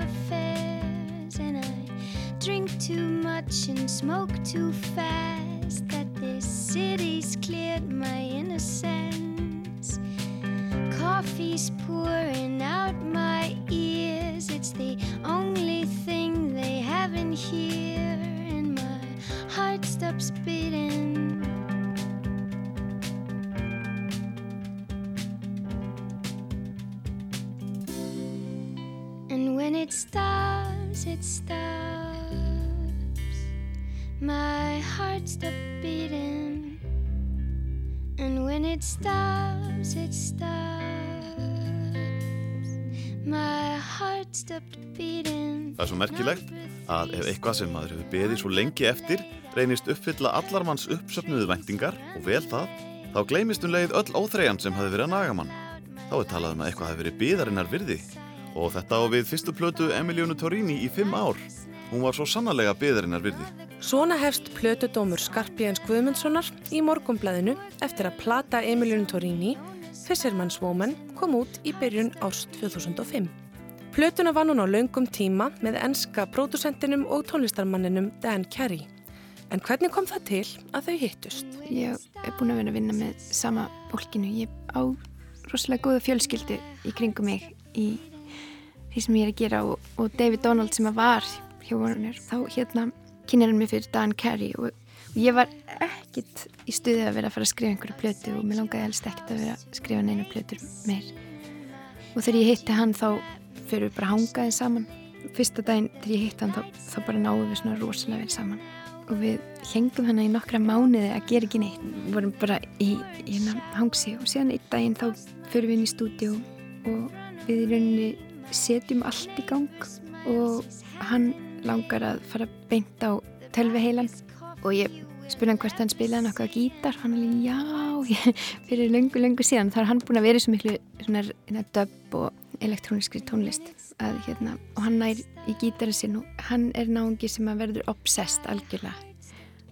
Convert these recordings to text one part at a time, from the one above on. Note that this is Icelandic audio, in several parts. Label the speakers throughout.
Speaker 1: Affairs, and I drink too much and smoke too fast. That this city's cleared my innocence. Coffee's stops, it stops. My heart stopped beating.
Speaker 2: Það er svo merkilegt að ef eitthvað sem maður hefur beðið svo lengi eftir reynist uppfylla allar manns uppsöfnuðu væntingar og vel það, þá gleymist um leið öll óþreyjan sem hafi verið að naga mann. Þá er talað um að eitthvað hafi verið biðarinnar virði og þetta á við fyrstu plötu Emilionu Torini í fimm ár. Hún var svo sannarlega biðarinnar virði.
Speaker 3: Svona hefst plötudómur Skarpíðans Guðmundssonar í morgumblæðinu eftir að plata Emilionu Torini, Fisherman's Woman, kom út í byrjun árs 2005. Plötuna vann hún á laungum tíma með enska pródusentinum og tónlistarmanninum Dan Carey. En hvernig kom það til að þau hittust?
Speaker 4: Ég er búin að vera að vinna með sama fólkinu. Ég á rosalega góða fjölskyldu í kringum mig í því sem ég er að gera og, og David Donald sem að var hjá Warner. Þá hérna kynir hann mig fyrir Dan Carey og, og ég var ekkit í stuði að vera að fara að skrifa einhverju plötu og mér langaði helst ekkit að vera að skrifa neina plötur meir. Og þegar ég hitti hann þá fyrir við bara hangaði saman. Fyrsta daginn þegar ég hitti hann þá, þá bara náðum við svona rosalega vel saman og við hengum hana í nokkra mánuði að gera ekki neitt. Við vorum bara í, í hérna hangsi og síðan einn daginn þá fyrir við inn í stúdíu og við í rauninni setjum allt í gang og hann langar að fara beint á tölviheilan og ég spurði hann hvert hann spilaði nokkuð gítar. Hann er já, ég, fyrir löngu, löngu síðan. Þá er hann búin að vera í svo miklu svona, svona döbb og elektróniskri tónlist að, hérna, og hann nær í gítarinn sinn og hann er náungi sem að verður obsessed algjörlega.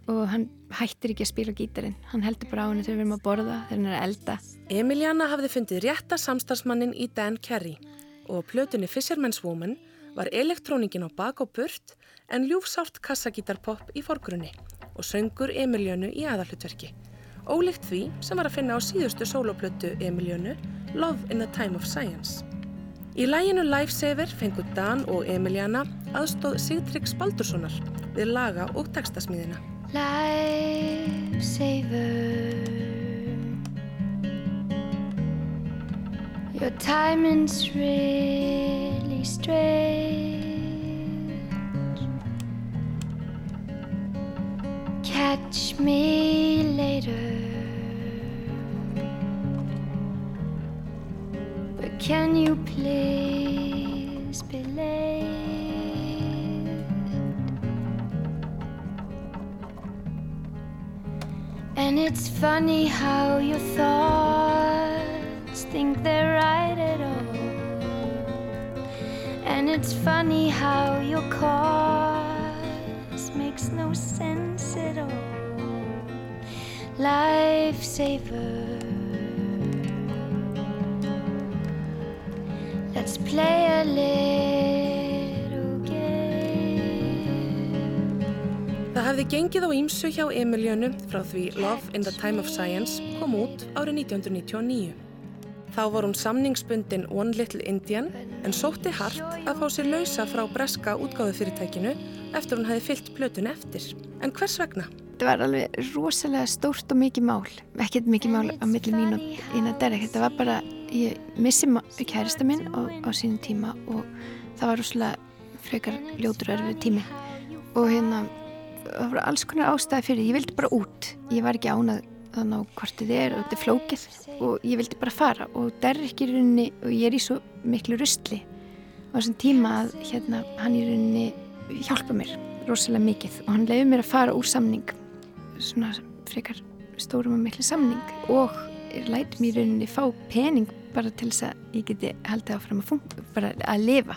Speaker 4: Og hann hættir ekki að spila gítarinn. Hann heldur bara á henni þegar við erum að borða þegar hann er að elda.
Speaker 3: Emiliana hafði fundið rétta samstarfsmannin í Dan Carey og plötunni Fisherman's Woman var elektróningin á bak og burt en ljúfsárt kassagítarpopp í forgrunni og söngur Emilianu í aðalhutverki. Ólíkt því sem var að finna á síðustu soloplötu Emilianu, Love in the Time of Science. Í læginu Lifesaver fengur Dan og Emiliana aðstóð Sigtryggs Baldurssonar við laga og textasmíðina.
Speaker 1: Lifesaver Your timing's really strange Catch me later But can you please be late? And it's funny how your thoughts think they're right at all. And it's funny how your cause makes no sense at all. Lifesaver. Let's play a little game.
Speaker 3: Það hefði gengið á ímsu hjá Emilianu frá því Love in the Time of Science kom út árið 1999. Þá var hún samningsbundin One Little Indian en sótti hart að fá sér lausa frá breska útgáðufyrirtækinu eftir hún hefði fyllt plötun eftir. En hvers vegna?
Speaker 4: Þetta var alveg rosalega stórt og mikið mál. Ekkert mikið mál á milli mín og Ína Derek. Þetta var bara, ég missi kærista minn á, sínum tíma og það var rosalega frekar ljótur erfið tími. Og hérna það voru alls konar ástæði fyrir ég vildi bara út, ég var ekki ánað að ná hvort þið er og þetta er flókið. Og ég vildi bara fara og Derrick í rauninni og ég er í svo miklu rustli á þessum tíma að hérna hann í rauninni hjálpa mér rosalega mikið. Og hann leiði mér að fara úr samning svona frekar stórum og miklu samning og læti mér í rauninni fá pening bara til þess að ég geti haldið áfram að funka, bara að lifa.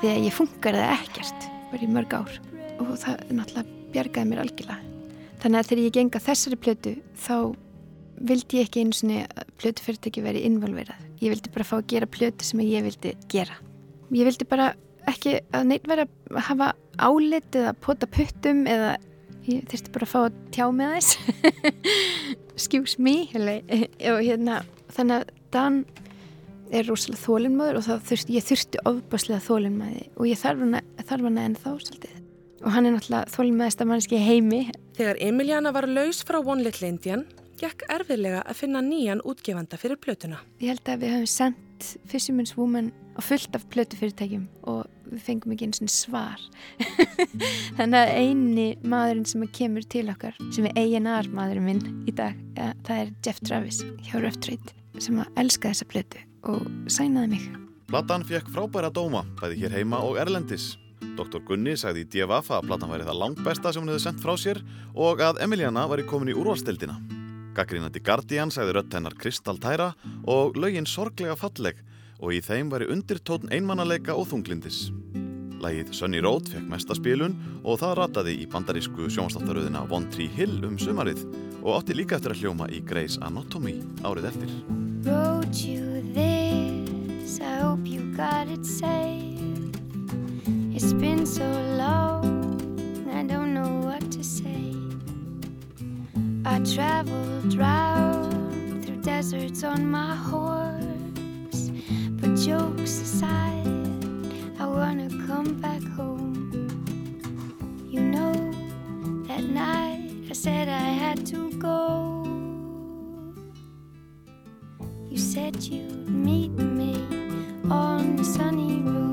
Speaker 4: Því að ég funkar það ekkert bara í mörg ár. Og það náttúrulega bjargaði mér algjörlega Þannig að þegar ég genga þessari plötu þá vildi ég ekki einu svona plötufyrirtæki veri involverað. Ég vildi bara fá að gera plötu sem ég vildi gera. Ég vildi bara ekki að neitt vera að hafa álit eða pota puttum eða ég þurfti bara að fá að tjá með þess. Excuse me. og hérna þannig að Dan er rosalega þólinnmaður og þurfti, ég þurfti ofbáslega þólinnmaði og ég þarf hana, þarf hana en þá svolítið. Og hann er náttúrulega þólinnmaðist að mannski heimi
Speaker 3: Þegar Emiliana var laus frá One Little Indian, gekk erfiðlega að finna nýjan útgefanda fyrir plötuna.
Speaker 4: Ég held að við höfum sendt Fisherman's Woman á fullt af plötufyrirtækjum og við fengum ekki eins og svar. Þannig að eini maðurinn sem kemur til okkar, sem er A&R maðurinn minn í dag, ja, það er Jeff Travis hjá Rough Trade sem að elska þessa plötu og sænaði mig.
Speaker 2: Platan fekk frábæra dóma, bæði hér heima og Erlendis. Dr. Gunni sagði í DFF að platan væri það langt besta sem hún hefði sendt frá sér og að Emiliana væri komin í úrvalstildina. Gaggrínandi Guardian sagði rött hennar Kristaltæra og lögin sorglega falleg og í þeim væri undirtótn einmannaleika og þunglindis. Lægið Sunny Road fekk mesta spilun og það rataði í bandarísku sjónastáttaröðina One Tree Hill um sumarið og átti líka eftir að hljóma í Grey's Anatomy árið eftir.
Speaker 1: It's been so long, I don't know what to say. I traveled round through deserts on my horse. But jokes aside, I wanna come back home. You know, that night I said I had to go. You said you'd meet me on the sunny road.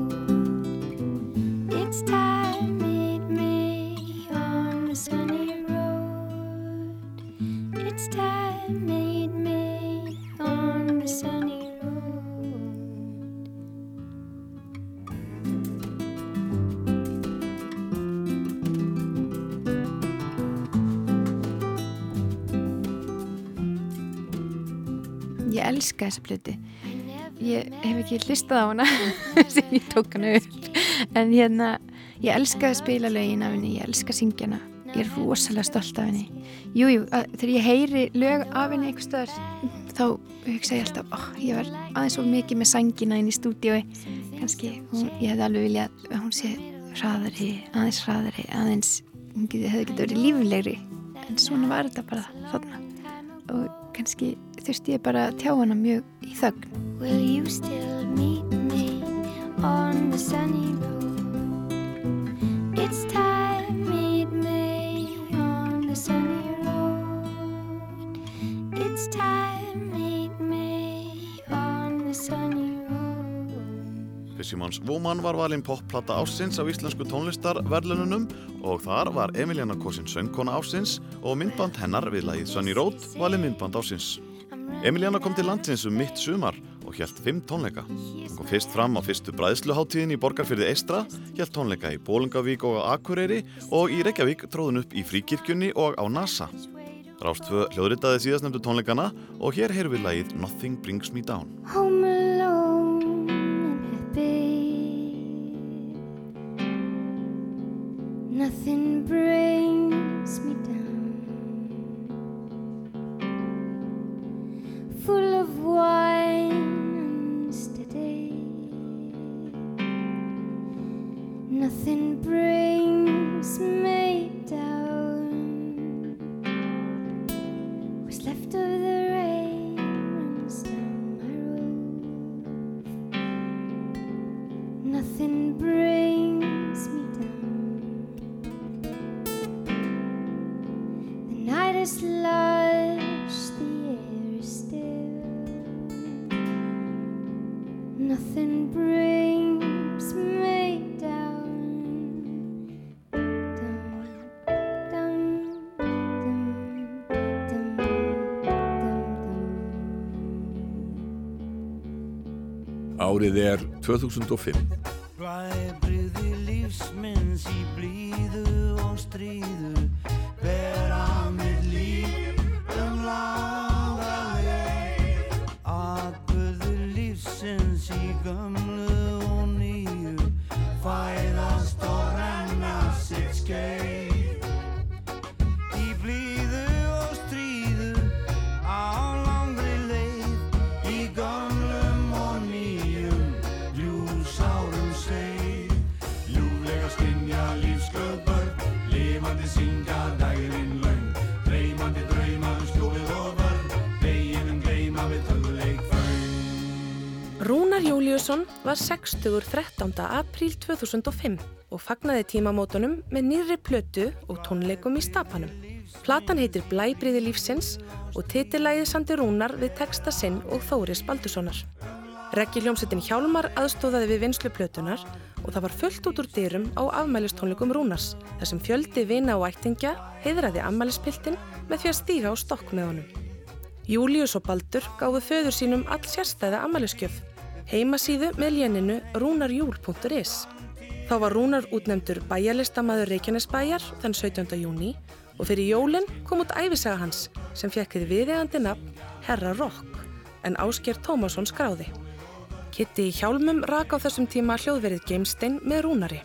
Speaker 4: Elska þessa plötu. Ég hef ekki hlustað á hana sem ég tók hana upp. En hérna, ég elska að spila lögin af henni, ég elska að syngja hana. Ég er rosalega stolt af henni. Jújú, jú, þegar ég heyri lög af henni einhver staðar, þá hugsa ég alltaf, oh, ég var aðeins of mikið með sangina inn í stúdíói. Kanski, hún, ég hefði alveg viljað að hún sé hraðari, aðeins hraðari, aðeins, hún hefði getið verið líflegri. En svona var þetta bara þarna. Og kannski þurfti ég bara að tjá hana mjög í þögn.
Speaker 1: Will you still meet me on the sunny road? It's time meet me on the sunny road. It's time meet me on the sunny road.
Speaker 2: Fissimans Woman var valinn popplata ásins af íslensku tónlistarverlununum og þar var Emiliana Kosin söngkona ásins og myndband hennar við lagið Sunny Road valið myndband ásins. Emiliana kom til landsins um mitt sumar og hjælt fimm tónleika. Hún kom fyrst fram á fyrstu bræðsluháttíðin í Borgarfyrði Eistra, hjælt tónleika í Bólungavík og á Akureyri og í Reykjavík tróðun upp í Fríkirkjunni og á NASA. Rástfö hljóðritaði síðastnefndu tónleikana og hér heyrum við lagið Nothing Brings Me Down.
Speaker 1: Home alone in bed. Nothing brings
Speaker 5: Árið er 2005.
Speaker 6: föng
Speaker 3: Rúnar Júliusson var 60. 13. apríl 2005 og fagnaði tímamótunum með nýri plötu og tónleikum í stapanum. Platan heitir Blæbriði lífsins og titillægið Sandi Rúnar við texta sinn og Þóris Baldurssonar. Reggi hljómsettin Hjálmar aðstóðaði við vinslu plötunar og það var fullt út úr dyrum á afmælistónleikum Rúnars þar sem fjöldi vina og ættingja heiðraði afmælispiltin með því að stíga á stokk með honum. Július og Baldur gáðu föður sínum all sérstæða amaliskjöf, heimasíðu með léninu rúnarjúl.is. Þá var Rúnar útnefndur bæjarlistamæður Reykjanesbæjar þann 17. júni og fyrir jólinn kom út æfisaga hans sem fekkið viðegandi nafn Herra Rock en Ásker Tómasson skráði. Kitty Hjálmum rak á þessum tíma hljóðverið Geimstein með Rúnari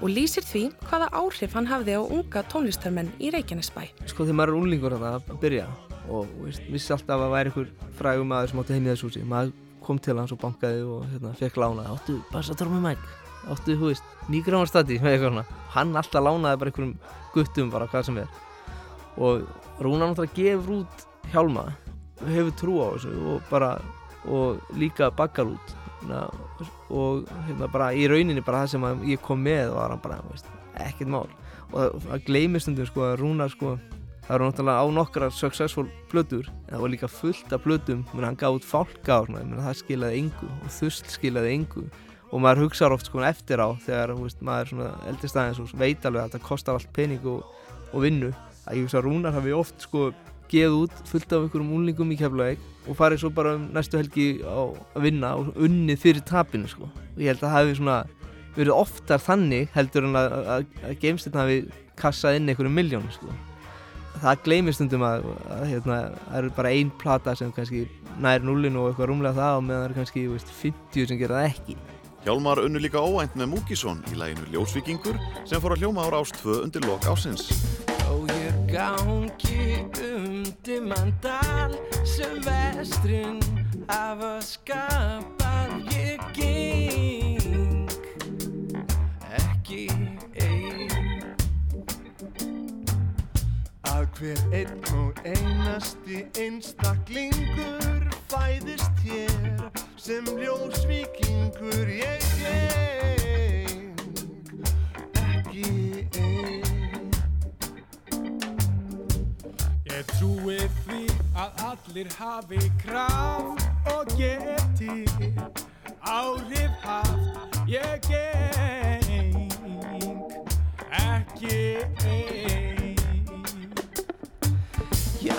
Speaker 3: og lýsir því hvaða áhrif hann hafði á unga tónlistarmenn í Reykjanesbæ.
Speaker 7: sko þegar maður er unlingur að byrja og veist, vissi alltaf að það væri einhver frægum maður sem átti heim í þessu húsi maður kom til hans og bankaði og hérna, fekk lána áttu bassatrömmu mæk áttu, hú veist, svona. Hann alltaf lánaði bara einhverjum guttum bara hvað sem er. Og Rúnar náttúrulega gefur út hjálma hefur trú á þessu og bara og líka bakkar út. Og hérna bara í rauninni bara það sem ég kom með var hann bara, veist, ekkert mál. Og það gleymir stundum sko að Rúnar sko það eru náttúrulega á nokkra successful blöður en það var líka fullt af blöðum menn hann gaf út svona, menn það skilaði engu og þusl skilaði engu. Og maður hugsaður oft sko eftir á þegar veist, maður svona eldri staðins og veit alveg að þetta kostar allt pening og, og vinnu að ég hugsa að Rúnar hafi oft sko geð út fullt af einhverjum úlingum í keflaðeg og farið svo bara um næstu helgi á að vinna og unnið fyrir tapinu sko. Og ég held að það hafi svona verið oftar þannig heldur en að, að, að geimstinn hafi kassað inn einhverjum miljónu sko það gleymir stundum að, að hérna, það eru bara ein plata sem kannski nær nullinu og eitthvað rúmlega það og meðan það eru kannski þú veist, 50 sem gera það ekki
Speaker 2: Hjálmar unnu líka óænt með Múkisson í læginu Ljósvíkingur sem fór að hljóma ára ást 2 undir lok ásins.
Speaker 6: Og ég gangi um dimandal sem vestrinn hafa skapað ég geng hver einn og einasti einstaklingur fæðist hér sem ljósvíkingur ég geng ekki ein. Ég trúi því að allir hafi kraft og geti áhrif haft. Ég geng. Ekki ein Já,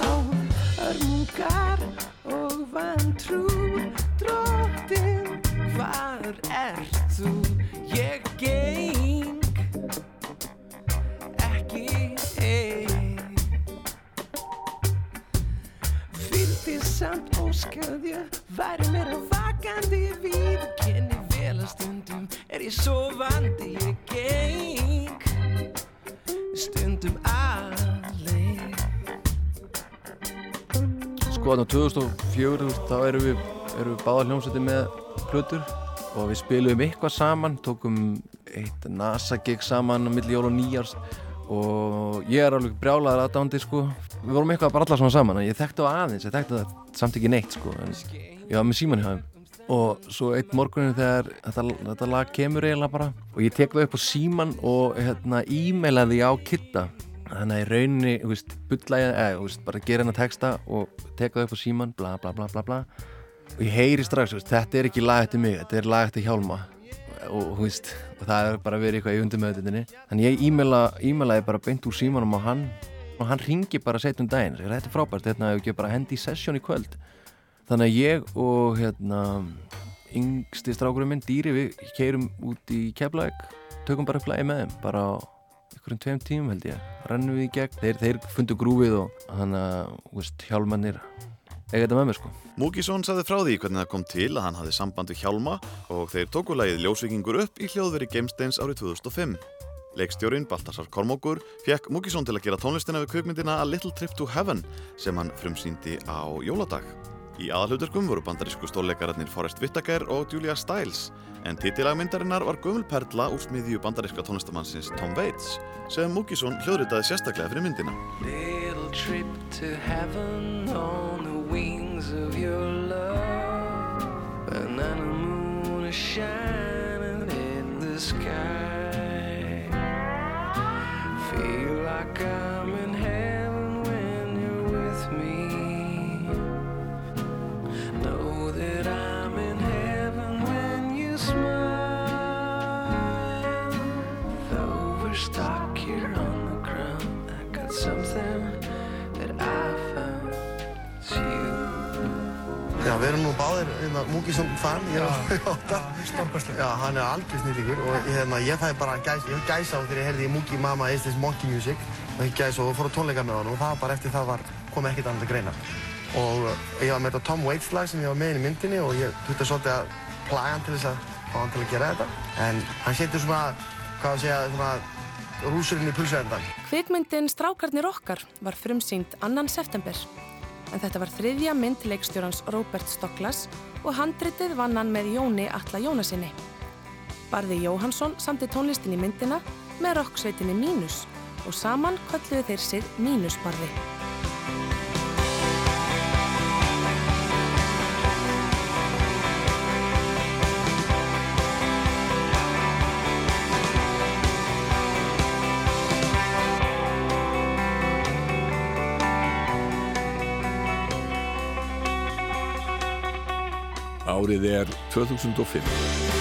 Speaker 6: örmungar og vantrú drottin, hvar ert þú? Ég geng ekki ein Vildi samt óskað ég væri meira vakandi við Kenni vel að stundum er ég svo vandi ég geng
Speaker 8: Sko þarna 2004 þú veist, þá erum við, erum við báða hljómsætti með plötur og við spilum eitthvað saman, tókum eitt NASA-gig saman á milli jól og nýjárs og ég er alveg brjálaður aðdándi sko. Við vorum eitthvað bara allar svona saman en ég þekkti á aðeins, ég þekkti það samt ekki neitt sko en ég var með síman í hafum og svo eitt morgunin þegar þetta, þetta lag kemur eiginlega bara og ég tek það upp á síman og hérna e-mailaði á Kitta þannig að í rauninni, þú veist, bullæði eða, þú veist, bara gera hennar texta og teka það upp á síman, bla bla bla bla bla. Og ég heyri strax, veist, þetta er ekki lag eftir mig, þetta er lag eftir Hjálma. Og, veist, og það er bara verið eitthvað í undumöðutinni, þannig ég e-maila e-mailaði bara beint úr símanum á hann og hann ringi bara setjum daginn, segir, þetta er frábært, þetta er ekki bara hendi í sessjón í kvöld. Þannig að ég og hérna yngsti strákurinn minn, Dýri, við keirum út í Keflæk, tökum bara upp lagi með þeim, bara á einhverjum tveim tímum held ég, rennum við í gegn, þeir, þeir fundu grúfið og hann að, veist, hjálmannir eiga þetta með mér sko.
Speaker 2: Múkisson saði frá því hvernig það kom til að hann hafði samband við Hjálma og þeir tóku lagið Ljósvikingur upp í hljóðveri Gamesteins árið 2005. Leikstjórin Baltasar Kormókur fekk Múkisson til að gera tónlistina við kvikmyndina A Little Trip to Heaven sem hann frumsýndi á jóladag. Í aðalhuturkum voru bandarísku stórleikararnir Forrest Whitaker og Julia Stiles en titilagmyndarinnar var gömul perla úr smiðju bandaríska tónlistamannsins Tom Waits sem Múkisson hljóðritaði sérstaklega fyrir myndina.
Speaker 5: Little trip to heaven on the wings of your love. And then the moon is shining in the sky. Feel like I'm stuck here on the ground, I got something that I found. It's you.
Speaker 9: Já, við erum nú báðir hérna, Múkisson fan, ég er á átta. Stórkostlega. Já, hann er algjör snillíkur og hérna, ég fæði bara gæs, ég gæsa á þegar ég heyrði Múki Mama is this monkey music og ég gæsa og fór á tónleika með hann og það var bara eftir það var, kom ekkert annað að greina. Og ég var með þetta Tom Waits lag sem ég var með í myndinni og ég þurfti svolítið að plaga hann til þess að fá hann til að gera þetta. En hann setur svona, hvað að segja, svona rúsurinn í pulsuendan.
Speaker 3: Kvikmyndin Strákarnir okkar var frumsýnd 2. september. En þetta var þriðja mynd leikstjórans Robert Stocklas og handritið vann hann með Jóni Atla Jónasinni. Barði Jóhansson samti tónlistin í myndina með rocksveitinni Mínus og saman kölluðu þeir sig Mínusbarði.
Speaker 10: Árið er 2005.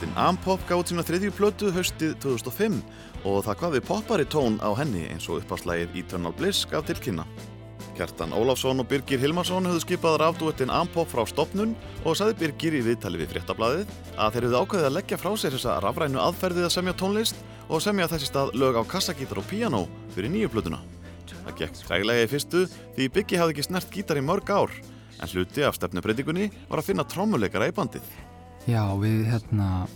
Speaker 2: Hljómsveitin Ampop gáði sína þriðju plötu haustið 2005 og það hvað við poppari tón á henni eins og uppáslægir Eternal Bliss gaf til kynna. Kjartan Ólafsson og Birgir Hilmarsson höfðu skipað rafdúettin Ampop frá stopnun og saði Birgir í viðtali við fréttablaðið að þeir höfðu ákveðið að leggja frá sér þessa rafrænu aðferðið að semja tónlist og semja þessi stað lög á kassagítar og píanó fyrir nýju plötuna. Það gekk treglega í fyrstu því Biggi hafði ekki snert gítar í mörg ár en hluti af stefnubreitingunni var að finna trommuleikara í bandið.
Speaker 11: Já, við hérna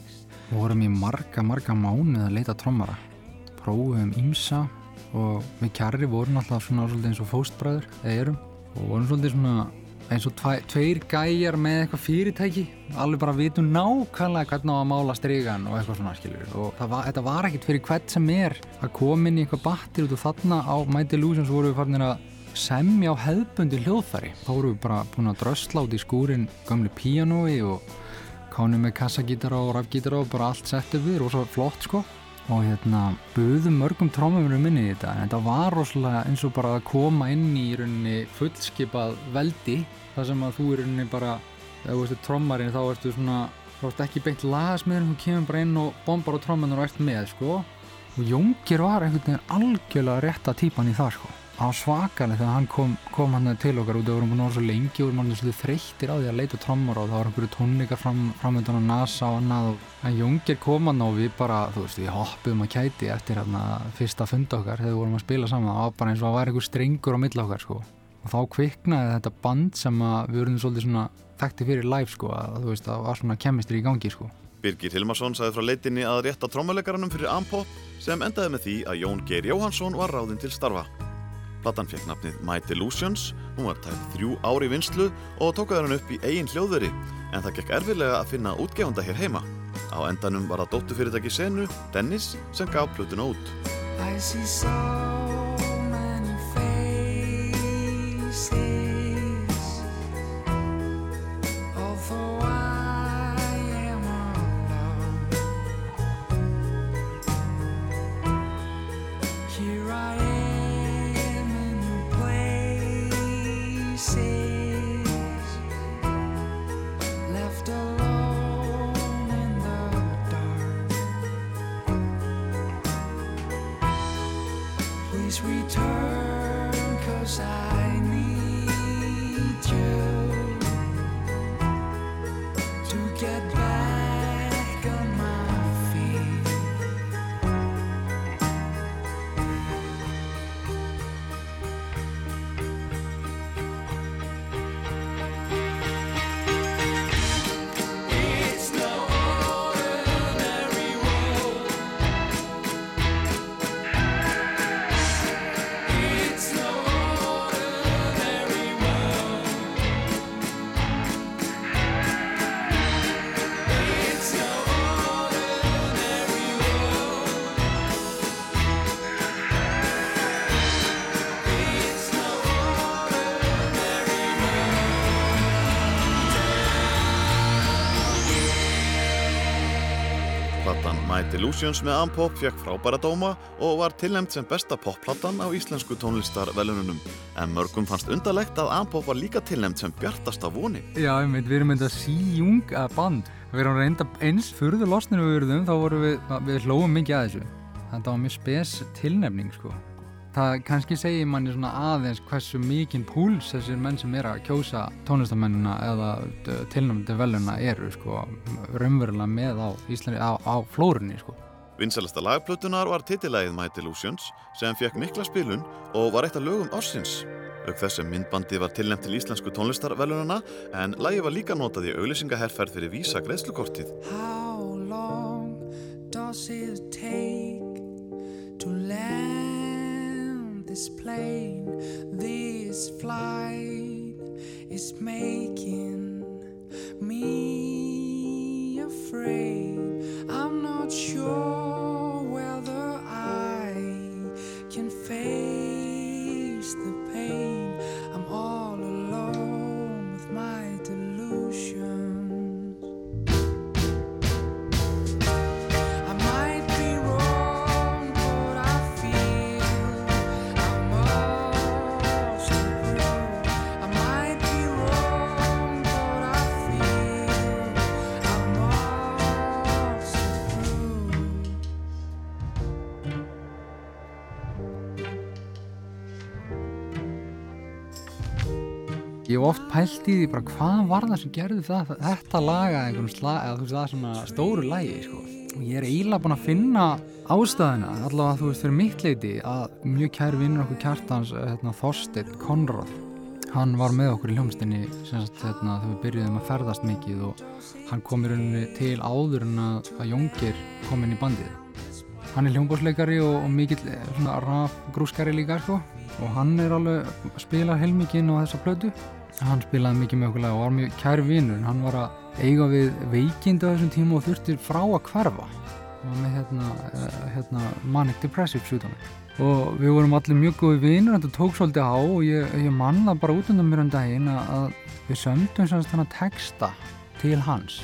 Speaker 11: vorum í marga, marga mánuð að leita trommara. Prófum ímsa og við kjarri vorum alltaf svona eins og fóstbræður, eða erum, og vorum svolítið svona eins og tvæ, tveir gæjar með eitthvað fyrirtæki, alveg bara vitum nákvæmlega hvernig á að mála strygan og eitthvað svona, skiljur. Og var, þetta var ekkit fyrir hvert sem er að koma inn í eitthvað battir út og þarna á Mighty Illusions vorum við farinir að semja á hefðbundi hljóðfæri. Þá vorum við bara búin að drösla út í skúrin gamli píanói og kánum með kassagítara og rafgítara og bara allt sett upp við, rosa flott sko. Og hérna buðum mörgum trómumur minni í þetta en þetta var rosalega eins og bara að koma inn í rauninni fullskipað veldi þar sem að þú í rauninni bara ef þú veist trommarinn þá ertu svona þá ertu ekki beint lagasmiður þú kemur bara inn og bombar á trommunar og ert með sko. Og Jóngir var einhvern veginn algjörlega rétta típan í það sko það var svakalega þegar hann kom, kom hann til okkar út og vorum búin að vera svo lengi og vorum alveg svolítið þreyttir á því að leita trommar og það var einhverju tónleikar fram, framöndan á NASA og annað og en Jóngir kom hann og við bara, þú veist, við hoppum að kæti eftir hérna fyrsta fund okkar þegar við vorum að spila saman, var bara eins og að var einhver strengur á milla okkar sko. Og þá kviknaði þetta band sem við vorum svolítið svona þekkti fyrir live sko að þú veist, það var svona kemistri í gangi sko.
Speaker 2: Birgir Hilmarsson sagði frá leitinni að rétta trómuleikaranum fyrir Ampop sem endaði með því að Jón Geir Jóhansson var ráðinn til starfa. Platan fekk nafnið My Delusions, hún var tætt þrjú ári vinslu og tókaði hann upp í eigin hljóðveri en það gekk erfilega að finna útgefanda hér heima. Á endanum var það dóttufyrirtæki Senu, Dennis, sem gaf plötuna út. Delusions með Ampop fekk frábæra dóma og var tilnæmt sem besta popplatan á íslensku tónlistarvelununum. En mörgum fannst undarlegt að Ampop var líka tilnæmt sem bjartasta voni.
Speaker 11: Já, ég veit, við erum enda síjunga band Við erum reynda eins furðu losninu við erum þá vorum við, við hlóum mikið að þessu Þetta var mjög spes tilnefning sko Það kannski segir manni svona aðeins hversu mikinn púls þessir menn sem er að kjósa tónlistamennina eða tilnæmdi veluna eru sko raunverulega með á Íslandi, á, á flórunni sko
Speaker 2: Vinsalasta lagplötunar var titilægið My Delusions sem fekk mikla spilun og var eitt af lögum ársins. Auk þess sem myndbandi var tilnæmt til íslensku tónlistarvelunana en lagi var líka notað í auglýsingaherferð fyrir Vísa greiðslukortið.
Speaker 10: How long does it take to land this plane? This flight is making me afraid. I'm not sure
Speaker 11: Ég hef oft pælt í því bara hvað var það sem gerði það, þetta laga einhvern slag, eða þú veist það svona stóru lagi sko. og ég er eiginlega búin að finna ástæðina, allavega þú veist fyrir mitt leiti að mjög kæri vinnur okkur kjartans hérna, Þorsteinn Konrad hann var með okkur í hljómsdynni hérna, þegar við byrjuðum að ferðast mikið og hann kom í rauninni til áður en að, að Jóngir kom inn í bandið. Hann er hljómbósleikari og, og mikill eh, raf grúskari líka sko. Og hann er alveg að spila heilmikið inn á þessa plötu hann spilaði mikið með okkur lag og var mjög kæri vinnur en hann var að eiga við veikindu á þessum tíma og þurfti frá að hverfa. Var með hérna, eh, hérna manic depressive sjúdómi og við vorum allir mjög góði vinnur þetta tók svolítið á og ég, ég manna bara út undan mér um daginn að, við sömdum semst þannig texta til hans.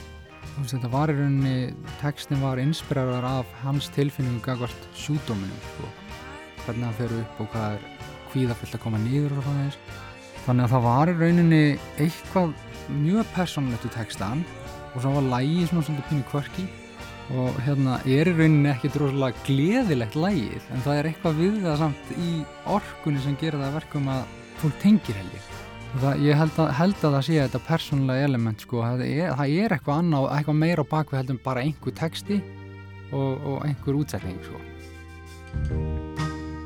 Speaker 11: Veist, þetta var í rauninni textin var inspirarar af hans tilfinningu gagvart sjúdóminu sko. hvernig það fer upp og hvað er hvíðafullt að koma nýður og þannig þannig að það var í rauninni eitthvað mjög persónlegt í textan og svo var lægi svona svolítið pínu kvörki og hérna er í rauninni ekkert rosalega gleðilegt lægið en það er eitthvað við það samt í orkunni sem gerir það að verkum að fólk tengir held ég og það, ég held að, held að það sé þetta persónulega element sko, það er, það er eitthvað annað eitthvað meira á bakvið heldur en bara einhver texti og, og einhver útsetning sko.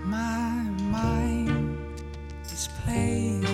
Speaker 5: My mind is playing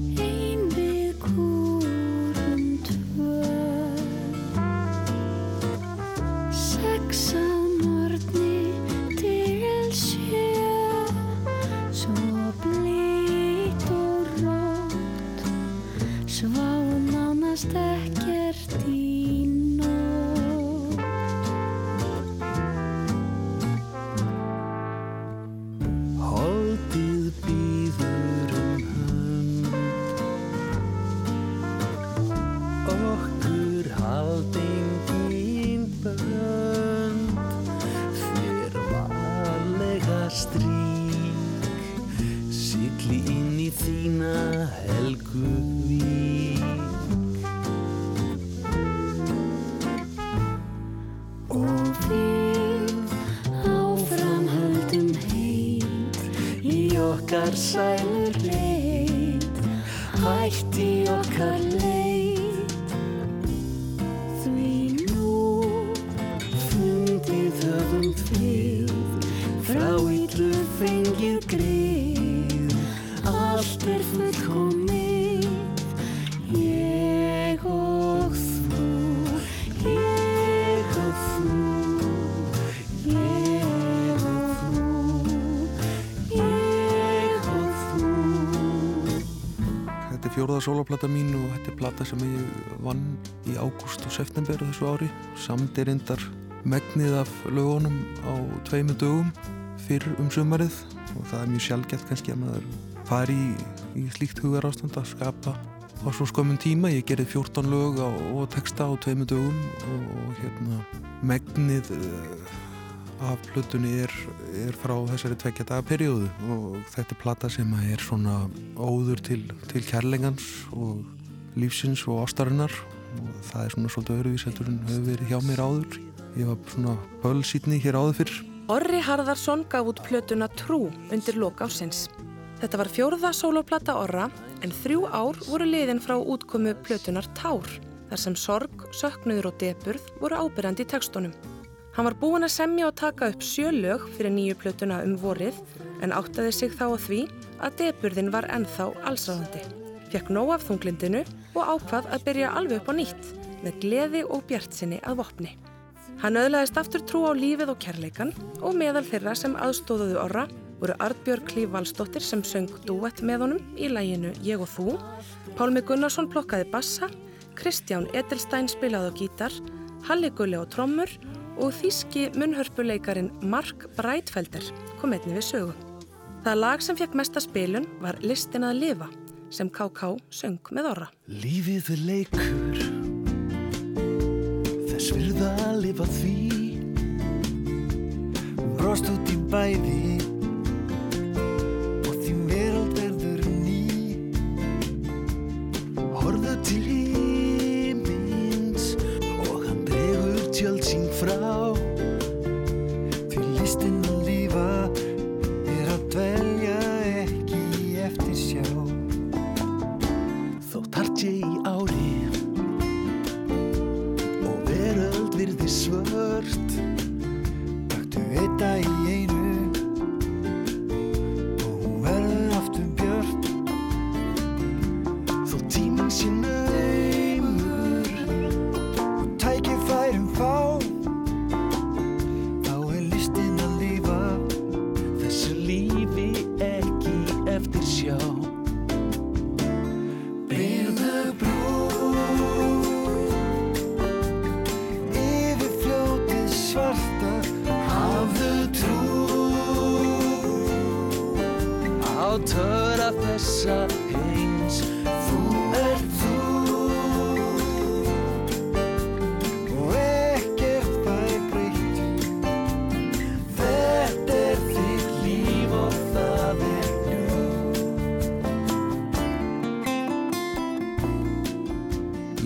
Speaker 5: Allt er fullkomið Ég og þú Ég og þú Ég og þú Ég og þú
Speaker 12: Þetta er fjóraða sólaplata mín og þetta er plata sem ég vann í ágúst og september þessu ári. Samt er reyndar megnið af lögunum á tveimu dögum fyrr um sumarið og það er mjög sjálfgett kannski að maður fari í, í slíkt hugar ástand að skapa á svo skömmun tíma. Ég gerði 14 lög á, og texta á tveimu dögum og, og hérna megnið uh, af plötunni er, er frá þessari tveggja daga perjóðu og þetta er plata sem er svona óður til, til kærlengans og lífsins og ástarinnar og það er svona svolítið öðruvísettur en hefur verið hjá mér áður ég var svona bölsýtni hér áður fyrr
Speaker 3: Orri Harðarsson gaf út plötuna Trú undir lok ásins. Þetta var fjórða sóloplata Orra en þrjú ár voru liðin frá útkomu plötunar Tár þar sem sorg, söknuður og deburð voru ábyrjandi í tekstunum. Hann var búinn að semja og taka upp sjö lög fyrir nýju plötuna um vorið en áttaði sig þá á því að deburðin var ennþá allsráðandi. Fekk nóg af þunglindinu og ákvað að byrja alveg upp á nýtt með gleði og bjartsinni að vopni. Hann öðlaðist aftur trú á lífið og kærleikan og meðal þeirra sem aðstóðuðu orra voru Artbjörg Klíf Valsdóttir sem söng duett með honum í læginu Ég og þú, Pálmi Gunnarsson plokkaði bassa, Kristján Edelstein spilaði á gítar, Halli Gulli á trommur og þýski munnhörpuleikarin Mark Breitfelder kom einni við sögu. Það lag sem fekk mesta spilun var Listin að lifa sem KK söng með orra.
Speaker 5: Lífið er leikur Þess virða að lifa því Brost út í bæði tjöld sín frá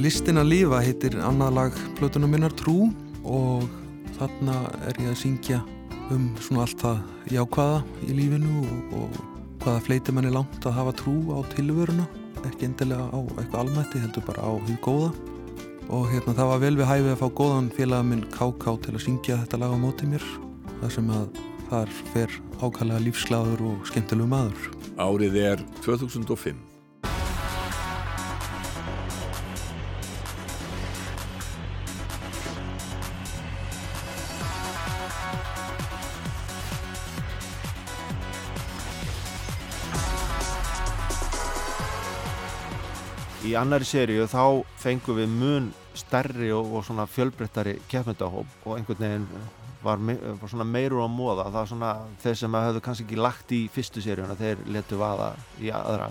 Speaker 5: Listin að lifa
Speaker 12: heitir annað lag plötunum minnar Trú og þarna er ég að syngja um svona allt það jákvæða í lífinu og, og hvaða fleiti manni langt að hafa trú á tilvöruna ekki endilega á eitthvað almætti heldur bara á því góða. Og hérna það var vel við hæfið að fá góðan félaga minn KK til að syngja þetta lag á móti mér þar sem að þar fer ákallega lífsgláður og skemmtilegu maður.
Speaker 10: Árið er 2005.
Speaker 13: Í annari seríu þá fengum við mun stærri og, og svona fjölbreyttari keppmyndahóp og einhvern veginn var, me, var svona meirur á móða það er svona þeir sem höfðu kannski ekki lagt í fyrstu seríuna þeir letu vaða í aðra.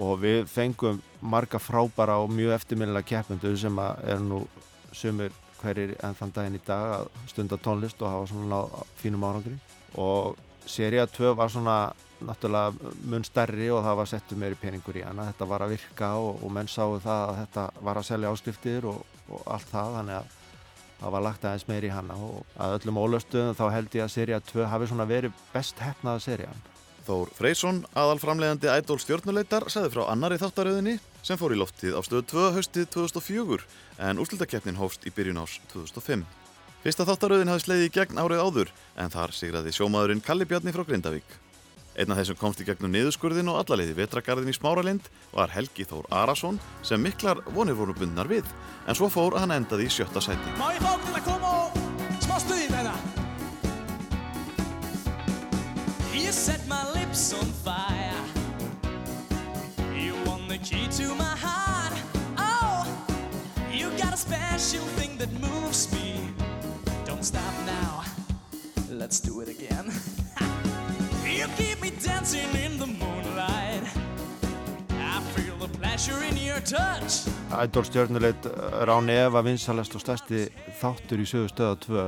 Speaker 13: Og við fengum marga frábara og mjög eftirminnilega keppmyndu sem að er nú sumir hverjir enn þann daginn í dag að stunda tónlist og hafa svona fínum árangri. Og seria 2 var svona náttúrulega mun stærri og það var settu meiri peningur í hana þetta var að virka og, og menn sáu það að þetta var að selja áskriftir og, og allt það þannig að það var lagt aðeins meiri í hana og að öllum ólöstuðum þá held ég að seria 2 hafi svona verið best hefnaða serian
Speaker 2: Þór Freysson, aðalframlegandi Idol stjórnuleitar, sagði frá annari þáttaröðinni sem fór í loftið á stöðu 2 haustið 2004 en úrslutakeppnin hófst í byrjun ás 2005. Fyrsta þáttaröðin hafði sleiði í gegn árið áður en þar sigraði sjómaðurinn Kalli Bjarni frá Grindavík. Einn af þessum komst í gegnum niðurskurðin og allaleiði vetragarðin í Smáralind var Helgi Þór Arason sem miklar vonir voru bundnar við. En svo fór að hann endaði í sjötta sæti.
Speaker 5: Má ég fá til að koma og smá stuði með það? You set my lips on fire. You want the key to my heart. Oh, you got a special thing that moves me. Don't stop now. Let's do it again dancing in the moonlight. I feel the pleasure in your touch.
Speaker 13: Idol stjórnuleit Rán Eva vinsalast og stærsti þáttur í sögu stöða 2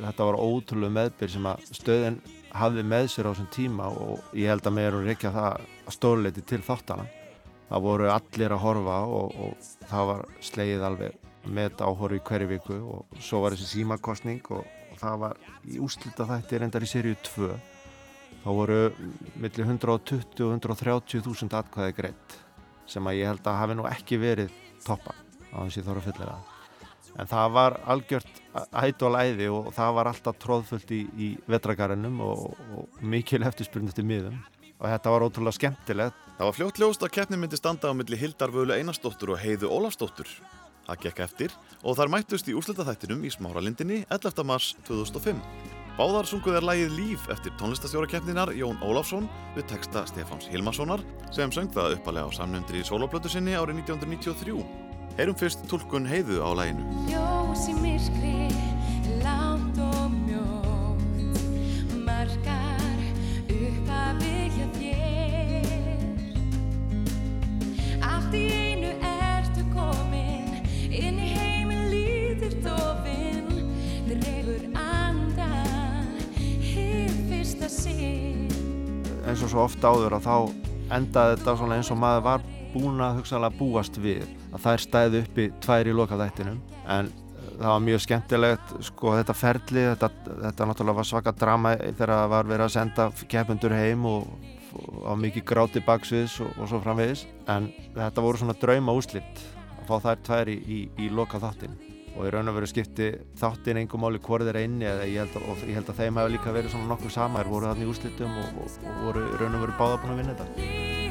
Speaker 13: þetta var ótrúlega meðbyr sem að stöðin hafði með sér á þessum tíma og ég held að mér er að rekja það stórleiti til þáttana það voru allir að horfa og, og það var sleið alveg með áhorfi hverju viku og svo var þessi símakostning og, og það var í úslita þætti reyndar í seríu 2 þá voru millir 120 og 130 þúsund atkvæði greitt sem að ég held að hafi nú ekki verið toppa á að ég þóra fyllilega en það var algjört ædólæði og það var alltaf tróðfullt í, í vetragarunum og, og mikil eftirspurning til miðum og þetta var ótrúlega skemmtilegt
Speaker 2: Það var fljótt ljóst að keppnin myndi standa á milli Hildar Völu Einarsdóttur og Heiðu Ólafsdóttur. Það gekk eftir og þar mættust í úrslitaþættinum í Smáralindinni 11. mars 2005. Báðar sunguð er lægið Líf eftir tónlistastjórakeppninar Jón Ólafsson við texta Stefáns Hilmarssonar sem söng það uppalega á samnöndri soloplötu sinni árið 1993. Heyrum fyrst tólkun Heiðu á læginu.
Speaker 1: Ljós í myrkri, lánt og mjótt Margar
Speaker 13: eins og svo ofta áður að þá endaði þetta svona eins og maður var búin að hugsaðlega búast við að þær stæði uppi tvær í lokaðættinum en það var mjög skemmtilegt sko þetta ferli, þetta, þetta náttúrulega var svaka drama þegar það var verið að senda keppundur heim og, á mikið gráti baksviðs og, og svo framvegis. En þetta voru svona drauma úslitt að fá þær tvær í, í, í lokaðáttin og í raun og veru skipti þáttin engum máli hvort þeir einni eða ég held, að, ég held að þeim hefur líka verið svona nokkuð sama þeir voru þarna í úrslitum og, og, og voru í raun og veru báða búin að vinna þetta